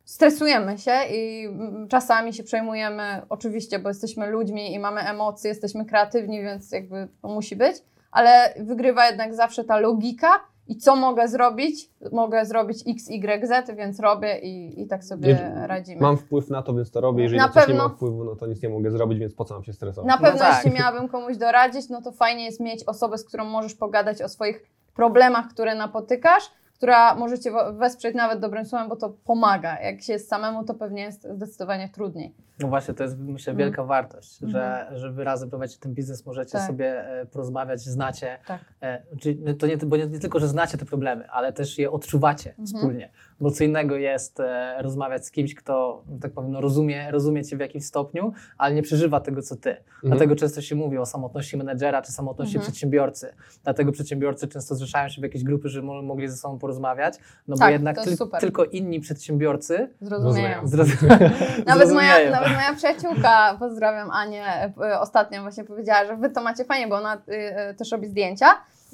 stresujemy się i mm, czasami się przejmujemy, oczywiście, bo jesteśmy ludźmi i mamy emocje, jesteśmy kreatywni, więc jakby to musi być, ale wygrywa jednak zawsze ta logika i co mogę zrobić? Mogę zrobić X, Y, Z, więc robię i, i tak sobie radzimy. Mam wpływ na to, więc to robię. Jeżeli Na na, coś nie pewno- mam wpływu, no to nic nie mogę zrobić, więc po co mam się stresować? Na pewno, tak. jeśli miałabym komuś doradzić, no to fajnie jest mieć osobę, z którą możesz pogadać o swoich problemach, które napotykasz, która może cię wo- wesprzeć nawet dobrym słowem, bo to pomaga. Jak się jest samemu, to pewnie jest zdecydowanie trudniej. No właśnie, to jest myślę Mhm. wielka wartość, że, że wy razem prowadzicie ten biznes, możecie Tak. sobie e, porozmawiać, znacie, Tak. e, czyli to nie, bo nie, nie tylko, że znacie te problemy, ale też je odczuwacie Mhm. wspólnie, bo co innego jest e, rozmawiać z kimś, kto, no tak powiem, no rozumie, rozumie cię w jakimś stopniu, ale nie przeżywa tego, co ty. Mhm. Dlatego często się mówi o samotności menedżera czy samotności Mhm. przedsiębiorcy. Dlatego przedsiębiorcy często zrzeszają się w jakieś grupy, żeby mo- mogli ze sobą porozmawiać, no bo Tak, jednak tyl- super. tylko inni przedsiębiorcy Zrozumieją. (laughs) Zrozumieją. zrozumieją. (laughs) Nawet moja, nawet moja przyjaciółka, pozdrawiam Anię, y, ostatnio właśnie powiedziała, że wy to macie fajnie, bo ona y, y, też robi zdjęcia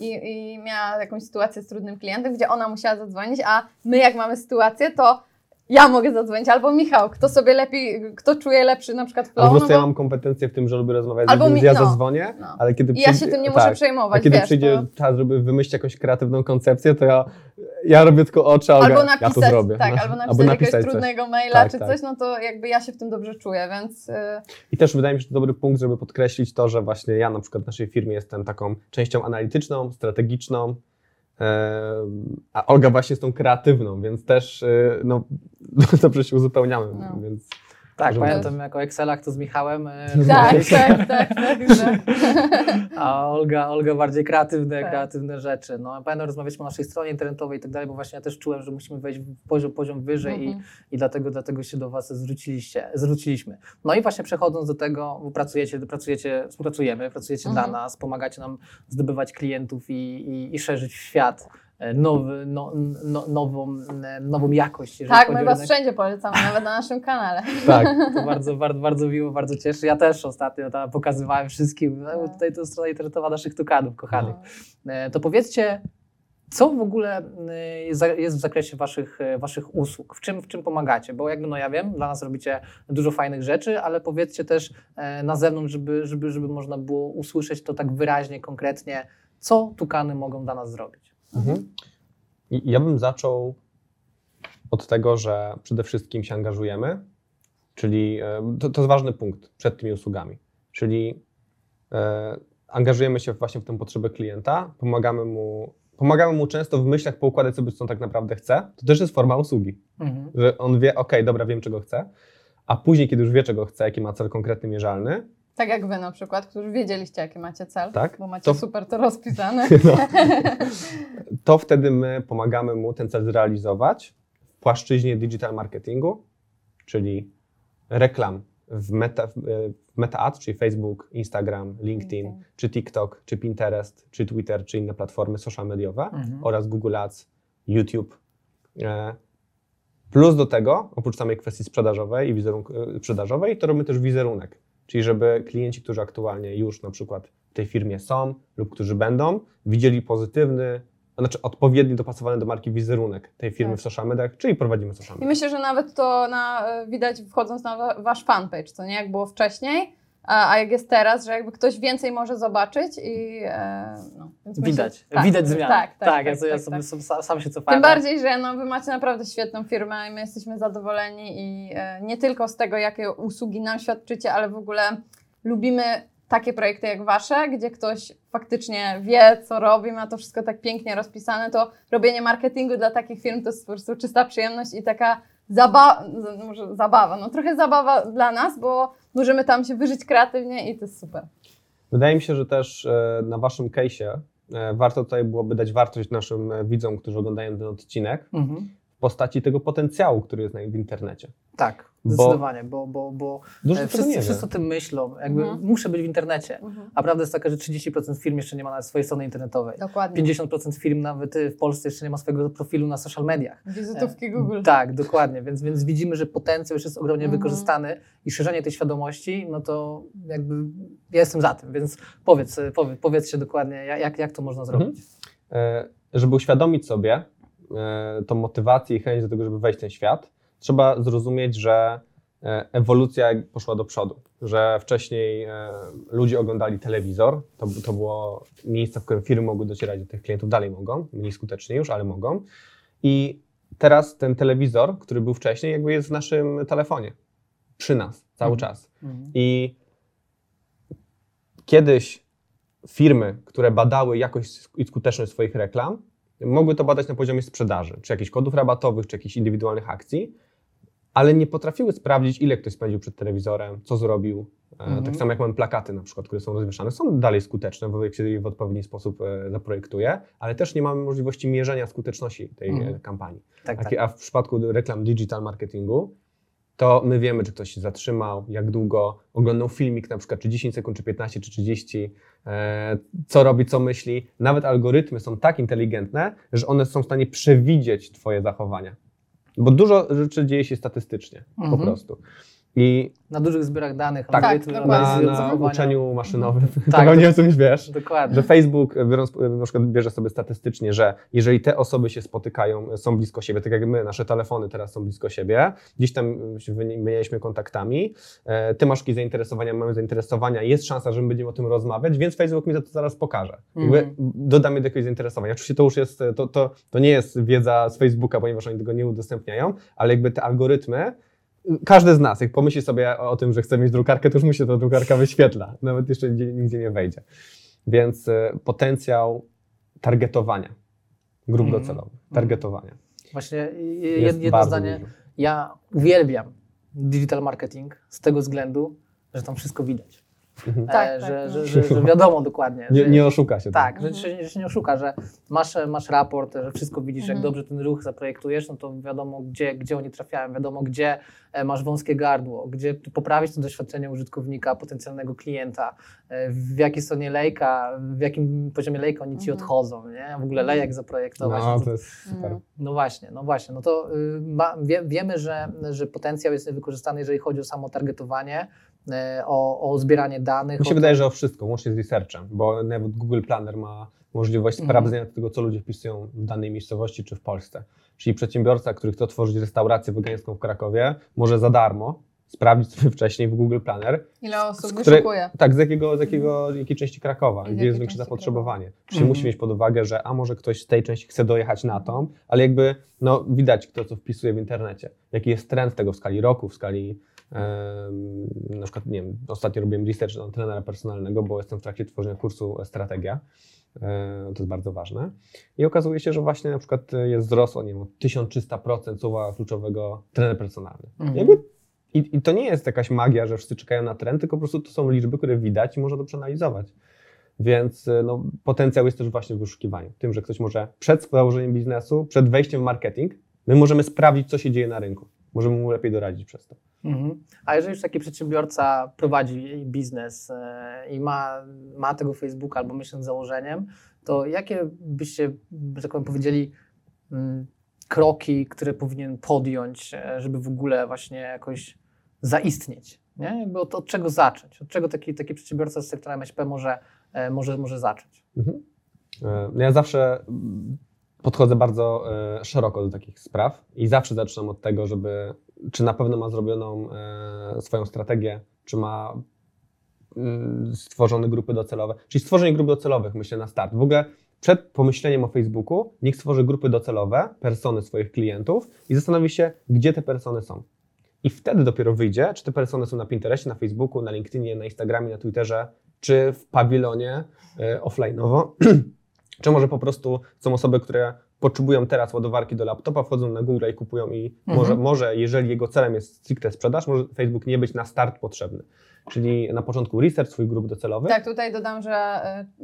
i, i miała jakąś sytuację z trudnym klientem, gdzie ona musiała zadzwonić, a my jak mamy sytuację, to ja mogę zadzwonić, albo Michał, kto sobie lepiej, kto czuje lepszy na przykład flow, Albo no prostu ja bo, mam kompetencje w tym, że lubię rozmawiać Albo z ludźmi, mi- więc ja no, zadzwonię, no. ale kiedy i ja się przyjdzie- tym nie muszę tak, przejmować, A kiedy wiesz, przyjdzie to, czas, żeby wymyślić jakąś kreatywną koncepcję, to ja, ja robię tylko oczy, albo ja napisać, to zrobię. tak, No. albo napisać, jakiegoś coś. trudnego maila Tak, czy tak. coś, no to jakby ja się w tym dobrze czuję, więc y, I też wydaje mi się, że to dobry punkt, żeby podkreślić to, że właśnie ja na przykład w naszej firmie jestem taką częścią analityczną, strategiczną, a Olga właśnie jest tą kreatywną, więc też e, no, (laughs) dobrze się uzupełniamy. No. Więc Tak, pamiętam jako Excelach to z Michałem. e, tak, rozmawialiśmy. tak, tak, tak, tak. A Olga, Olga bardziej kreatywne, Tak. kreatywne rzeczy. No, pamiętam, rozmawialiśmy o naszej stronie internetowej i tak dalej, bo właśnie ja też czułem, że musimy wejść w poziom, poziom wyżej i, Mhm. i dlatego, dlatego się do Was zwróciliście, zwróciliśmy. No i właśnie przechodząc do tego, bo pracujecie, pracujecie współpracujemy, pracujecie Mhm. dla nas, pomagacie nam zdobywać klientów i, i, i szerzyć w świat nowy, no, no, nową, e, nową jakość. Tak, my was rynek. wszędzie polecamy, nawet na naszym kanale. (laughs) tak, To (laughs) bardzo, bardzo, bardzo miło, bardzo cieszy. Ja też ostatnio tam pokazywałem wszystkim. No, Tak. tutaj to strona internetowa naszych tukanów kochanych. No. E, To powiedzcie, co w ogóle e, jest w zakresie waszych, e, waszych usług? W czym, w czym pomagacie? Bo jakby no ja wiem, dla nas robicie dużo fajnych rzeczy, ale powiedzcie też e, na zewnątrz, żeby, żeby, żeby można było usłyszeć to tak wyraźnie, konkretnie, co tukany mogą dla nas zrobić. Mhm. Ja bym zaczął od tego, że przede wszystkim się angażujemy, czyli e, to, to jest ważny punkt przed tymi usługami, czyli e, angażujemy się właśnie w tę potrzebę klienta, pomagamy mu, pomagamy mu często w myślach poukładać sobie, co on tak naprawdę chce. To też jest forma usługi, Mhm. że on wie, ok, dobra, wiem, czego chce, a później, kiedy już wie, czego chce, jaki ma cel konkretny, mierzalny, Tak jak wy na przykład, którzy wiedzieliście, jaki macie cel, Tak. bo macie To- super to rozpisane. (laughs) no, (laughs) to wtedy my pomagamy mu ten cel zrealizować w płaszczyźnie digital marketingu, czyli reklam w meta, w meta ads, czyli Facebook, Instagram, LinkedIn, LinkedIn. czy TikTok, czy Pinterest, czy Twitter, czy inne platformy social mediowe Mhm. oraz Google Ads, YouTube. E, Plus do tego, oprócz samej kwestii sprzedażowej i wizerunku, e, sprzedażowej, to robimy też wizerunek. Czyli żeby klienci, którzy aktualnie już na przykład w tej firmie są lub którzy będą, widzieli pozytywny, znaczy odpowiedni, dopasowany do marki wizerunek tej firmy Tak. w social mediach, czyli prowadzimy social I media. myślę, że nawet to na, widać wchodząc na wa- wasz fanpage, co nie, jak było wcześniej, a, jak jest teraz, że jakby ktoś więcej może zobaczyć i e, no, więc myślę- Widać, tak, widać zmianę. Tak, tak, tak, ja, sobie, ja tak, sobie tak. sam, sam się cofałem. Tym bardziej, że no, wy macie naprawdę świetną firmę i my jesteśmy zadowoleni i e, nie tylko z tego, jakie usługi nam świadczycie, ale w ogóle lubimy takie projekty jak wasze, gdzie ktoś faktycznie wie, co robi, ma to wszystko tak pięknie rozpisane, to robienie marketingu dla takich firm to jest po prostu czysta przyjemność i taka zabawa, może zabawa, no trochę zabawa dla nas, bo możemy tam się wyżyć kreatywnie i to jest super. Wydaje mi się, że też e, na waszym case'ie warto tutaj byłoby dać wartość naszym e, widzom, którzy oglądają ten odcinek Mhm. w postaci tego potencjału, który jest na- w internecie. Tak, Bo- zdecydowanie, bo, bo, bo Dużo e, wszyscy, wszyscy o tym myślą. Jakby Mhm. muszę być w internecie. A prawda jest taka, że 30% firm jeszcze nie ma nawet swojej strony internetowej. Dokładnie. 50% firm nawet y, w Polsce jeszcze nie ma swojego profilu na social mediach. Wizytówki Google. Tak, dokładnie, więc, więc widzimy, że potencjał już jest ogromnie Mhm. wykorzystany i szerzenie tej świadomości, no to jakby ja jestem za tym, więc powiedz, y, powiedz, powiedzcie dokładnie, jak, jak to można zrobić. E, żeby uświadomić sobie e, tą motywację i chęć do tego, żeby wejść w ten świat, trzeba zrozumieć, że e, ewolucja poszła do przodu. Że wcześniej e, ludzie oglądali telewizor, to, to było miejsce, w którym firmy mogły docierać do tych klientów, dalej mogą, mniej skutecznie już, ale mogą. I teraz ten telewizor, który był wcześniej, jakby jest w naszym telefonie, przy nas, cały Mhm. czas. Mhm. I kiedyś firmy, które badały jakość i skuteczność swoich reklam, mogły to badać na poziomie sprzedaży, czy jakichś kodów rabatowych, czy jakichś indywidualnych akcji, ale nie potrafiły sprawdzić, ile ktoś spędził przed telewizorem, co zrobił. E, Mhm. Tak samo jak mamy plakaty na przykład, które są rozwieszane, są dalej skuteczne, bo jak się je w odpowiedni sposób e, zaprojektuje, ale też nie mamy możliwości mierzenia skuteczności tej Mhm. e, kampanii. Tak, A, tak. a w przypadku reklam digital marketingu, to my wiemy, czy ktoś się zatrzymał, jak długo oglądał filmik, na przykład czy 10 sekund, czy 15, czy 30, e, co robi, co myśli. Nawet algorytmy są tak inteligentne, że one są w stanie przewidzieć Twoje zachowania. Bo dużo rzeczy dzieje się statystycznie, po Mhm. prostu. I Na dużych zbiorach danych, Tak, dokładnie. na, na uczeniu maszynowym, Tak, tak, pewnie o czymś wiesz. Dokładnie. Że Facebook, biorąc, na przykład bierze sobie statystycznie, że jeżeli te osoby się spotykają, są blisko siebie, tak jak my, nasze telefony teraz są blisko siebie, gdzieś tam się wymienialiśmy kontaktami, e, ty masz jakieś zainteresowania, mamy zainteresowania, jest szansa, że my będziemy o tym rozmawiać, więc Facebook mi to zaraz pokaże. Jakby Mhm. dodamy do jakiegoś zainteresowania. Oczywiście to już jest, to, to, to nie jest wiedza z Facebooka, ponieważ oni tego nie udostępniają, ale jakby te algorytmy, każdy z nas, jak pomyśli sobie o, tym, że chce mieć drukarkę, to już mu się ta drukarka wyświetla. Nawet jeszcze nigdzie, nie wejdzie. Więc e, potencjał targetowania grup Mhm. docelowych, targetowania. Właśnie y, jest jed, jedno zdanie. Ja uwielbiam digital marketing z tego względu, że tam wszystko widać. Mhm. Tak, e, tak, że, no. że, że, że wiadomo dokładnie. Nie, że, nie oszuka się. tak, tam. że, się, że się nie oszuka, że masz, masz raport, że wszystko widzisz, jak Mhm. dobrze ten ruch zaprojektujesz, no to wiadomo, gdzie, gdzie oni trafiają, wiadomo, gdzie e, masz wąskie gardło, gdzie poprawić to doświadczenie użytkownika, potencjalnego klienta, e, w jakiej stronie lejka, w jakim poziomie lejka oni ci Mhm. odchodzą, nie? W ogóle lejek zaprojektować. No, to- to jest super. No właśnie, no właśnie. No to y, ma, wie, wiemy, że, że potencjał jest wykorzystany, jeżeli chodzi o samo targetowanie, o, o zbieranie danych. Mi się o wydaje, to, że o wszystko, łącznie z researchem, bo nawet Google Planner ma możliwość Mhm. sprawdzenia tego, co ludzie wpisują w danej miejscowości czy w Polsce. Czyli przedsiębiorca, który chce otworzyć restaurację wegańską w Krakowie, może za darmo sprawdzić sobie (laughs) wcześniej w Google Planner, Ile osób wyszukuje. tak, z jakiego, z jakiego, jakiej części Krakowa, z gdzie jest większe zapotrzebowanie. Czyli Mhm. musi mieć pod uwagę, że a może ktoś z tej części chce dojechać na tą, ale jakby no, widać kto co wpisuje w internecie. Jaki jest trend tego w skali roku, w skali na przykład, nie wiem, ostatnio robiłem research na trenera personalnego, bo jestem w trakcie tworzenia kursu Strategia. E, To jest bardzo ważne. I okazuje się, że właśnie na przykład jest wzrost o nie wiem, o 1300% słowa kluczowego trener personalny. Mhm. I, I to nie jest jakaś magia, że wszyscy czekają na trend, tylko po prostu to są liczby, które widać i można to przeanalizować. Więc no, potencjał jest też właśnie w wyszukiwaniu. Tym, że ktoś może przed założeniem biznesu, przed wejściem w marketing, my możemy sprawdzić, co się dzieje na rynku. Możemy mu lepiej doradzić przez to. Mhm. A jeżeli już taki przedsiębiorca prowadzi biznes e, i ma, ma tego Facebooka albo myśli nad założeniem, to jakie byście, że tak powiem, powiedzieli mm, kroki, które powinien podjąć, e, żeby w ogóle właśnie jakoś zaistnieć? Nie? Jakby od, od czego zacząć? Od czego taki, taki przedsiębiorca z sektora MŚP może, e, może, może zacząć? Mhm. No Ja zawsze podchodzę bardzo e, szeroko do takich spraw i zawsze zaczynam od tego, żeby czy na pewno ma zrobioną e, swoją strategię, czy ma mm, stworzone grupy docelowe, czyli stworzenie grup docelowych, myślę, na start. W ogóle przed pomyśleniem o Facebooku, niech stworzy grupy docelowe, persony swoich klientów i zastanowi się, gdzie te persony są. I wtedy dopiero wyjdzie, czy te persony są na Pinterestie, na Facebooku, na LinkedInie, na Instagramie, na Twitterze, czy w pawilonie e, offline'owo, (clears throat) czy może po prostu są osoby, które potrzebują teraz ładowarki do laptopa, wchodzą na Google i kupują i Mhm. może, może, jeżeli jego celem jest stricte sprzedaż, może Facebook nie być na start potrzebny. Czyli na początku research swoich grup docelowych. Tak, tutaj dodam, że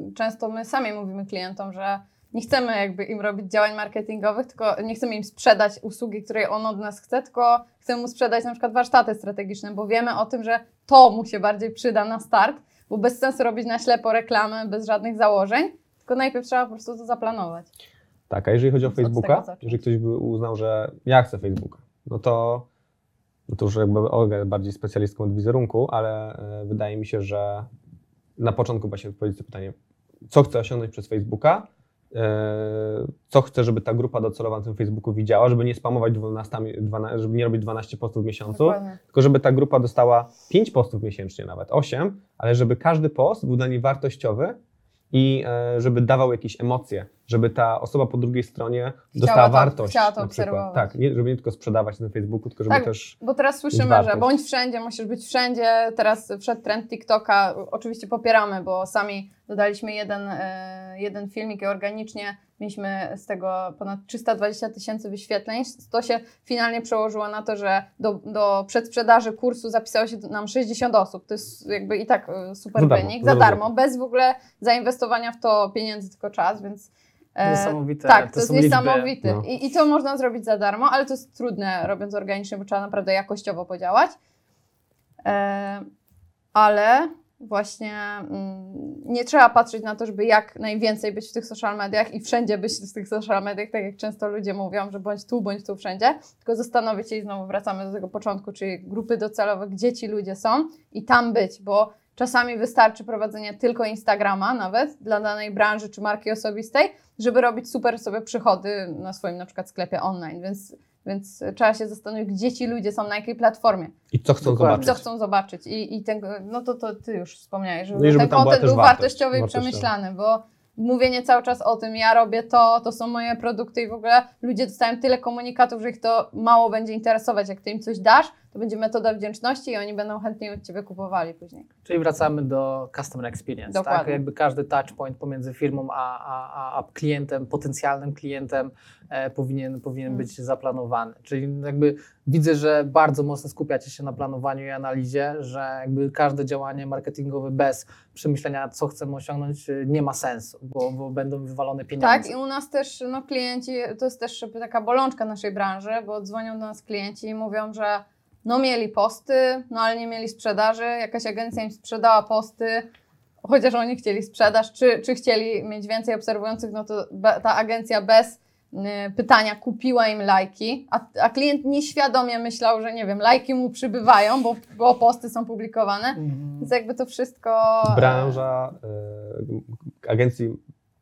y, często my sami mówimy klientom, że nie chcemy jakby im robić działań marketingowych, tylko nie chcemy im sprzedać usługi, której on od nas chce, tylko chcemy mu sprzedać na przykład warsztaty strategiczne, bo wiemy o tym, że to mu się bardziej przyda na start, bo bez sensu robić na ślepo reklamę, bez żadnych założeń, tylko najpierw trzeba po prostu to zaplanować. Tak, a jeżeli chodzi o Facebooka, jeżeli ktoś by uznał, że ja chcę Facebooka, no to, no to już jakby Olga jest bardziej specjalistką od wizerunku, ale e, wydaje mi się, że na początku właśnie odpowiedzieć pytanie, co chcę osiągnąć przez Facebooka, e, co chcę, żeby ta grupa docelowa na tym Facebooku widziała, żeby nie spamować 12, 12 żeby nie robić 12 postów w miesiącu, Dokładnie. tylko żeby ta grupa dostała 5 postów miesięcznie nawet, 8, ale żeby każdy post był dla niej wartościowy i e, żeby dawał jakieś emocje, żeby ta osoba po drugiej stronie dostała to- wartość. chciała to obserwować. Tak, nie, żeby nie tylko sprzedawać na Facebooku, tylko żeby Tak, też... Bo teraz słyszymy, że bądź wszędzie, musisz być wszędzie. Teraz wszedł trend TikToka. Oczywiście popieramy, bo sami dodaliśmy jeden, e, jeden filmik i organicznie mieliśmy z tego ponad 320 tysięcy wyświetleń. To się finalnie przełożyło na to, że do, do przedsprzedaży kursu zapisało się nam 60 osób. To jest jakby i tak e, super Za darmo, wynik. za Za darmo, darmo. bez w ogóle zainwestowania w to pieniędzy, tylko czas, więc Niesamowite. tak, to, to jest niesamowite. no. I, I to można zrobić za darmo, ale to jest trudne robiąc organicznie, bo trzeba naprawdę jakościowo podziałać. E, ale właśnie mm, nie trzeba patrzeć na to, żeby jak najwięcej być w tych social mediach i wszędzie być w tych social mediach, tak jak często ludzie mówią, że bądź tu, bądź tu wszędzie, tylko zastanowić się i znowu wracamy do tego początku, czyli grupy docelowe, gdzie ci ludzie są i tam być, bo czasami wystarczy prowadzenie tylko Instagrama nawet dla danej branży czy marki osobistej, żeby robić super sobie przychody na swoim na przykład sklepie online, więc więc trzeba się zastanowić, gdzie ci ludzie są, na jakiej platformie, I co chcą Dokładnie. zobaczyć. co chcą zobaczyć. I, i ten, no to, to ty już wspomniałeś, żeby, No żeby ten content był wartość, wartościowy i wartościowy. przemyślany, bo mówienie cały czas o tym, ja robię to, to są moje produkty i w ogóle ludzie dostają tyle komunikatów, że ich to mało będzie interesować. Jak ty im coś dasz, to będzie metoda wdzięczności i oni będą chętniej od ciebie kupowali później. Czyli wracamy do customer experience. Tak? Dokładnie. Jakby każdy touch point pomiędzy firmą a, a, a, klientem, potencjalnym klientem e, powinien, powinien Mm. być zaplanowany. Czyli jakby widzę, że bardzo mocno skupiacie się na planowaniu i analizie, że jakby każde działanie marketingowe bez przemyślenia, co chcemy osiągnąć, e, nie ma sensu, bo, bo będą wywalone pieniądze. Tak, i u nas też no, klienci, to jest też taka bolączka naszej branży, bo dzwonią do nas klienci i mówią, że no mieli posty, no ale nie mieli sprzedaży, jakaś agencja im sprzedała posty, chociaż oni chcieli sprzedaż, czy, czy chcieli mieć więcej obserwujących, no to be, ta agencja bez y, pytania kupiła im lajki, a, a klient nieświadomie myślał, że nie wiem, lajki mu przybywają, bo, bo posty są publikowane, Mhm. więc jakby to wszystko... e, Branża e, agencji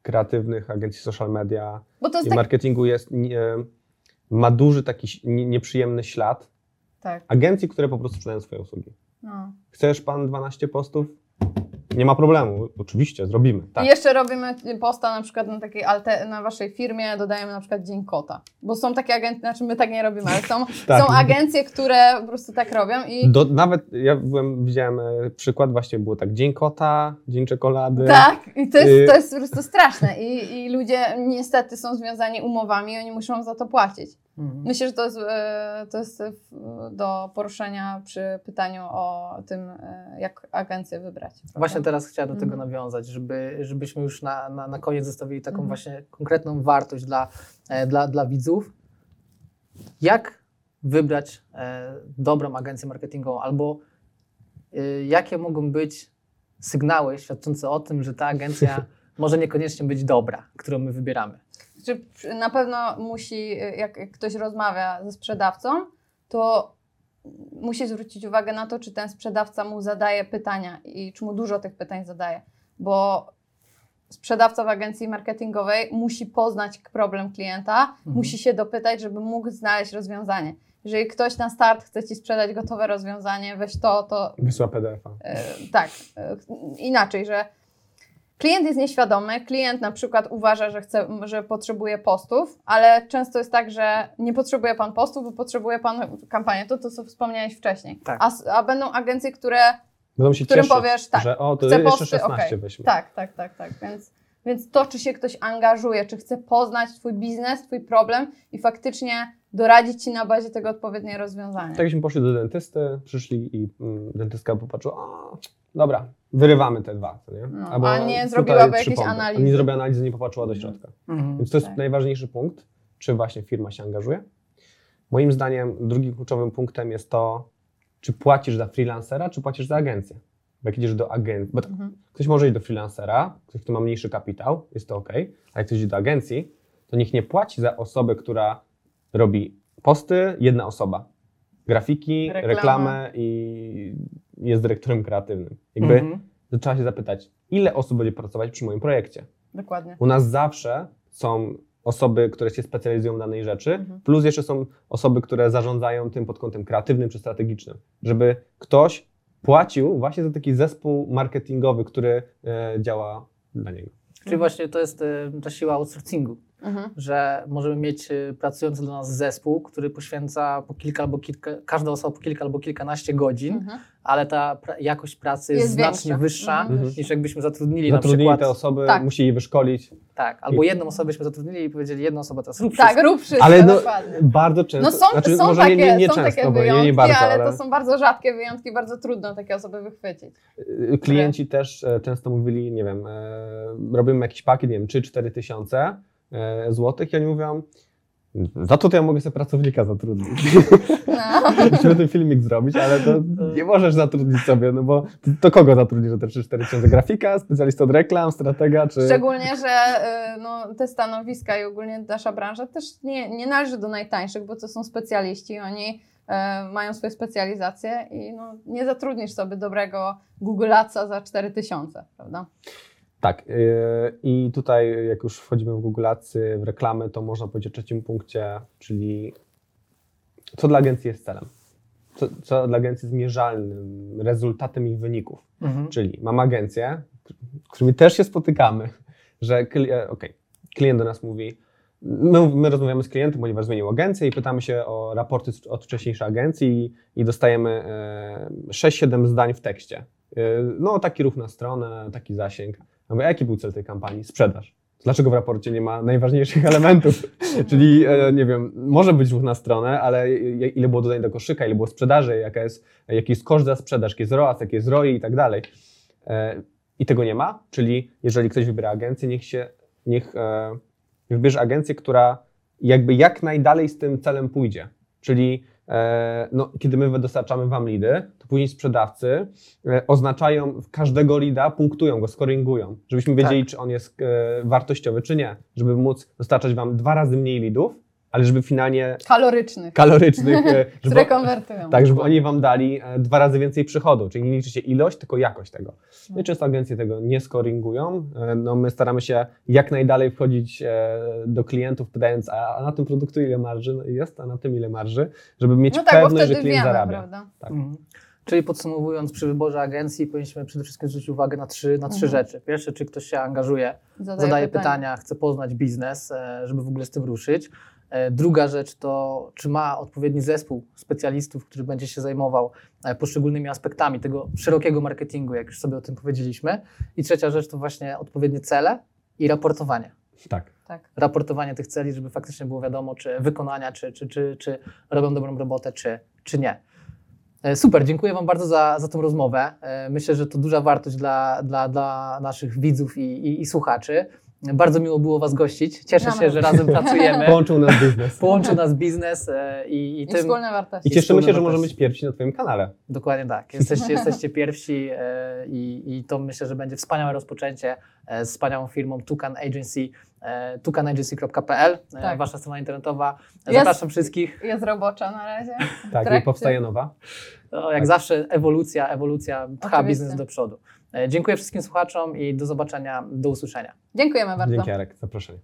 kreatywnych, agencji social media Bo to jest i tak... marketingu jest, nie, ma duży taki nieprzyjemny ślad tak agencji, które po prostu sprzedają swoje usługi. no. Chcesz pan 12 postów? Nie ma problemu, oczywiście, zrobimy. Tak. I jeszcze robimy posta na przykład na takiej alte, na waszej firmie, dodajemy na przykład Dzień Kota. Bo są takie agencje, znaczy my tak nie robimy, ale są, (laughs) Tak. są agencje, które po prostu tak robią i Do, nawet ja byłem, widziałem e, przykład, właśnie było tak Dzień Kota, Dzień Czekolady. tak, i to Y- jest, to jest po prostu straszne. I, I ludzie niestety są związani umowami i oni muszą za to płacić. Mhm. Myślę, że to jest, e, to jest e, do poruszenia przy pytaniu o tym, e, jak agencję wybrać. prawda? Właśnie teraz chciałem do tego Mhm. nawiązać, żeby, żebyśmy już na, na, na koniec zostawili taką Mhm. właśnie konkretną wartość dla, dla, dla widzów. Jak wybrać dobrą agencję marketingową albo jakie mogą być sygnały świadczące o tym, że ta agencja (laughs) może niekoniecznie być dobra, którą my wybieramy. Czy na pewno musi, jak jak ktoś rozmawia ze sprzedawcą, to musi zwrócić uwagę na to, czy ten sprzedawca mu zadaje pytania i czy mu dużo tych pytań zadaje. Bo sprzedawca w agencji marketingowej musi poznać problem klienta, musi się dopytać, żeby mógł znaleźć rozwiązanie. Jeżeli ktoś na start chce ci sprzedać gotowe rozwiązanie, weź to, to Wysła PDF-a. E, tak, e, inaczej, że klient jest nieświadomy, klient na przykład uważa, że, chce, że potrzebuje postów, ale często jest tak, że nie potrzebuje pan postów, bo potrzebuje pan kampanię, to to co wspomniałeś wcześniej. Tak. A, a będą agencje, które, Będą się którym cieszyć, powiesz, tak, że o, to chcę jeszcze posty, 16 okej. weźmy. tak, tak, tak, tak, więc, więc to, czy się ktoś angażuje, czy chce poznać twój biznes, twój problem i faktycznie doradzić ci na bazie tego odpowiednie rozwiązanie. Tak jakbyśmy poszli do dentysty, przyszli i mm, dentystka popatrzyła, a, dobra, wyrywamy te dwa, nie? No, Albo a nie zrobiłaby jakiejś pompy. analizy. Nie zrobiła analizy, nie popatrzyła do środka. Mhm. Więc to jest Tak. najważniejszy punkt, czy właśnie firma się angażuje. Moim zdaniem drugim kluczowym punktem jest to, czy płacisz za freelancera, czy płacisz za agencję. Bo jak idziesz do agencji, bo Mhm. ktoś może iść do freelancera, ktoś, kto ma mniejszy kapitał, jest to ok, a jak ktoś idzie do agencji, to niech nie płaci za osobę, która robi posty, jedna osoba. Grafiki, Reklamy. reklamę i jest dyrektorem kreatywnym. Jakby Mhm. to trzeba się zapytać, ile osób będzie pracować przy moim projekcie. Dokładnie. U nas zawsze są osoby, które się specjalizują w danej rzeczy, Mhm. plus jeszcze są osoby, które zarządzają tym pod kątem kreatywnym czy strategicznym. Żeby ktoś płacił właśnie za taki zespół marketingowy, który e, działa dla niego. Czyli właśnie to jest e, ta siła outsourcingu. Mhm. że możemy mieć y, pracujący dla nas zespół, który poświęca po kilka albo kilka, każda osoba po kilka albo kilkanaście godzin, Mhm. ale ta pra jakość pracy jest, Jest znacznie większa. wyższa Mhm. niż jakbyśmy zatrudnili na Zatrudnili przykład. te osoby, Tak. musi je wyszkolić. Tak, albo jedną osobę byśmy zatrudnili i powiedzieli, jedna osoba teraz rób Tak, wszystko. rób wszystko, Ale no, bardzo często, No są, znaczy, są może takie, nie, nie, są często, takie wyjątki, nie, nie bardzo, ale, ale, to są bardzo rzadkie wyjątki, bardzo trudno takie osoby wychwycić. y, klienci też e, często mówili, nie wiem, e, robimy jakiś pakiet, nie wiem, 3-4 tysiące złotych i oni mówią, Za to to ja mogę sobie pracownika zatrudnić. No. (laughs) Musimy ten filmik zrobić, ale to nie możesz zatrudnić sobie, no bo to, kogo zatrudnisz za te 3-4 tysiące? Grafika, specjalista od reklam, stratega, czy... Szczególnie, że y, no, te stanowiska i ogólnie nasza branża też nie, nie należy do najtańszych, bo to są specjaliści, oni e, mają swoje specjalizacje i no, nie zatrudnisz sobie dobrego Google Adsa za 4000, prawda? Tak. yy, I tutaj, jak już wchodzimy w Google Ads, w reklamy, to można powiedzieć o trzecim punkcie, czyli co dla agencji jest celem. Co, co dla agencji jest mierzalnym rezultatem ich wyników. Mhm. Czyli mam agencję, z którymi też się spotykamy, że kli- e, okej, klient do nas mówi, my, my rozmawiamy z klientem, ponieważ zmienił agencję i pytamy się o raporty od wcześniejszej agencji i, i dostajemy e, 6-7 zdań w tekście. E, no, taki ruch na stronę, taki zasięg. Mówię, a jaki był cel tej kampanii? Sprzedaż. Dlaczego w raporcie nie ma najważniejszych (laughs) elementów? Czyli, e, nie wiem, może być ruch na stronę, ale ile było dodań do koszyka, ile było sprzedaży, jaka jest, jaki jest koszt za sprzedaż, jaki jest ROAS, jaki jest ROI i tak dalej. E, I tego nie ma, czyli jeżeli ktoś wybiera agencję, niech się, niech e, wybierze agencję, która jakby jak najdalej z tym celem pójdzie. Czyli no, kiedy my dostarczamy Wam lidy, to później sprzedawcy e, oznaczają każdego lida, punktują go, scoringują, żebyśmy wiedzieli, czy on jest e, wartościowy, czy nie. Żeby móc dostarczać Wam dwa razy mniej lidów, ale żeby finalnie Kalorycznych, kalorycznych, e, (laughs) żeby, konwertują. tak, żeby oni Wam dali e, dwa razy więcej przychodu, czyli nie liczy się ilość, tylko jakość tego. No i często agencje tego nie scoringują. E, No my staramy się jak najdalej wchodzić do klientów, pytając, a, na tym produktu ile marży No jest, a na tym ile marży, żeby mieć No tak, pewność, że klient wiemy, zarabia. prawda? Tak. Mhm. Czyli podsumowując, przy wyborze agencji powinniśmy przede wszystkim zwrócić uwagę na trzy, na trzy Mhm. rzeczy. Pierwsze, czy ktoś się angażuje, Zadaję, zadaje pytania. pytania, chce poznać biznes, żeby w ogóle z tym ruszyć. E, Druga rzecz to, czy ma odpowiedni zespół specjalistów, który będzie się zajmował e, poszczególnymi aspektami tego szerokiego marketingu, jak już sobie o tym powiedzieliśmy. I trzecia rzecz to właśnie odpowiednie cele i raportowanie. Tak. Tak. Raportowanie tych celi, żeby faktycznie było wiadomo, czy wykonania, czy, czy, czy, czy robią dobrą robotę, czy, czy nie. E, Super, dziękuję Wam bardzo za, za tą rozmowę. Myślę, że to duża wartość dla, dla, dla naszych widzów i, i, i słuchaczy. Bardzo miło było Was gościć. Cieszę się, że razem pracujemy. (laughs) Połączył nas biznes. Połączył nas biznes e, i, i I tym. wspólne wartości. I cieszymy się, że możemy być pierwsi na Twoim kanale. Dokładnie tak. Jesteście, jesteście pierwsi e, i, i to myślę, że będzie wspaniałe rozpoczęcie e, z wspaniałą firmą Tucan Agency, tukanagency.pl, Tak. wasza strona internetowa. Jest. Zapraszam wszystkich. Jest robocza na razie. Tak, i powstaje nowa. No, jak zawsze ewolucja, ewolucja pcha Oczywiście. biznes do przodu. E, Dziękuję wszystkim słuchaczom i do zobaczenia, do usłyszenia. Dziękujemy bardzo. Dzięki Jarek, zaproszenie.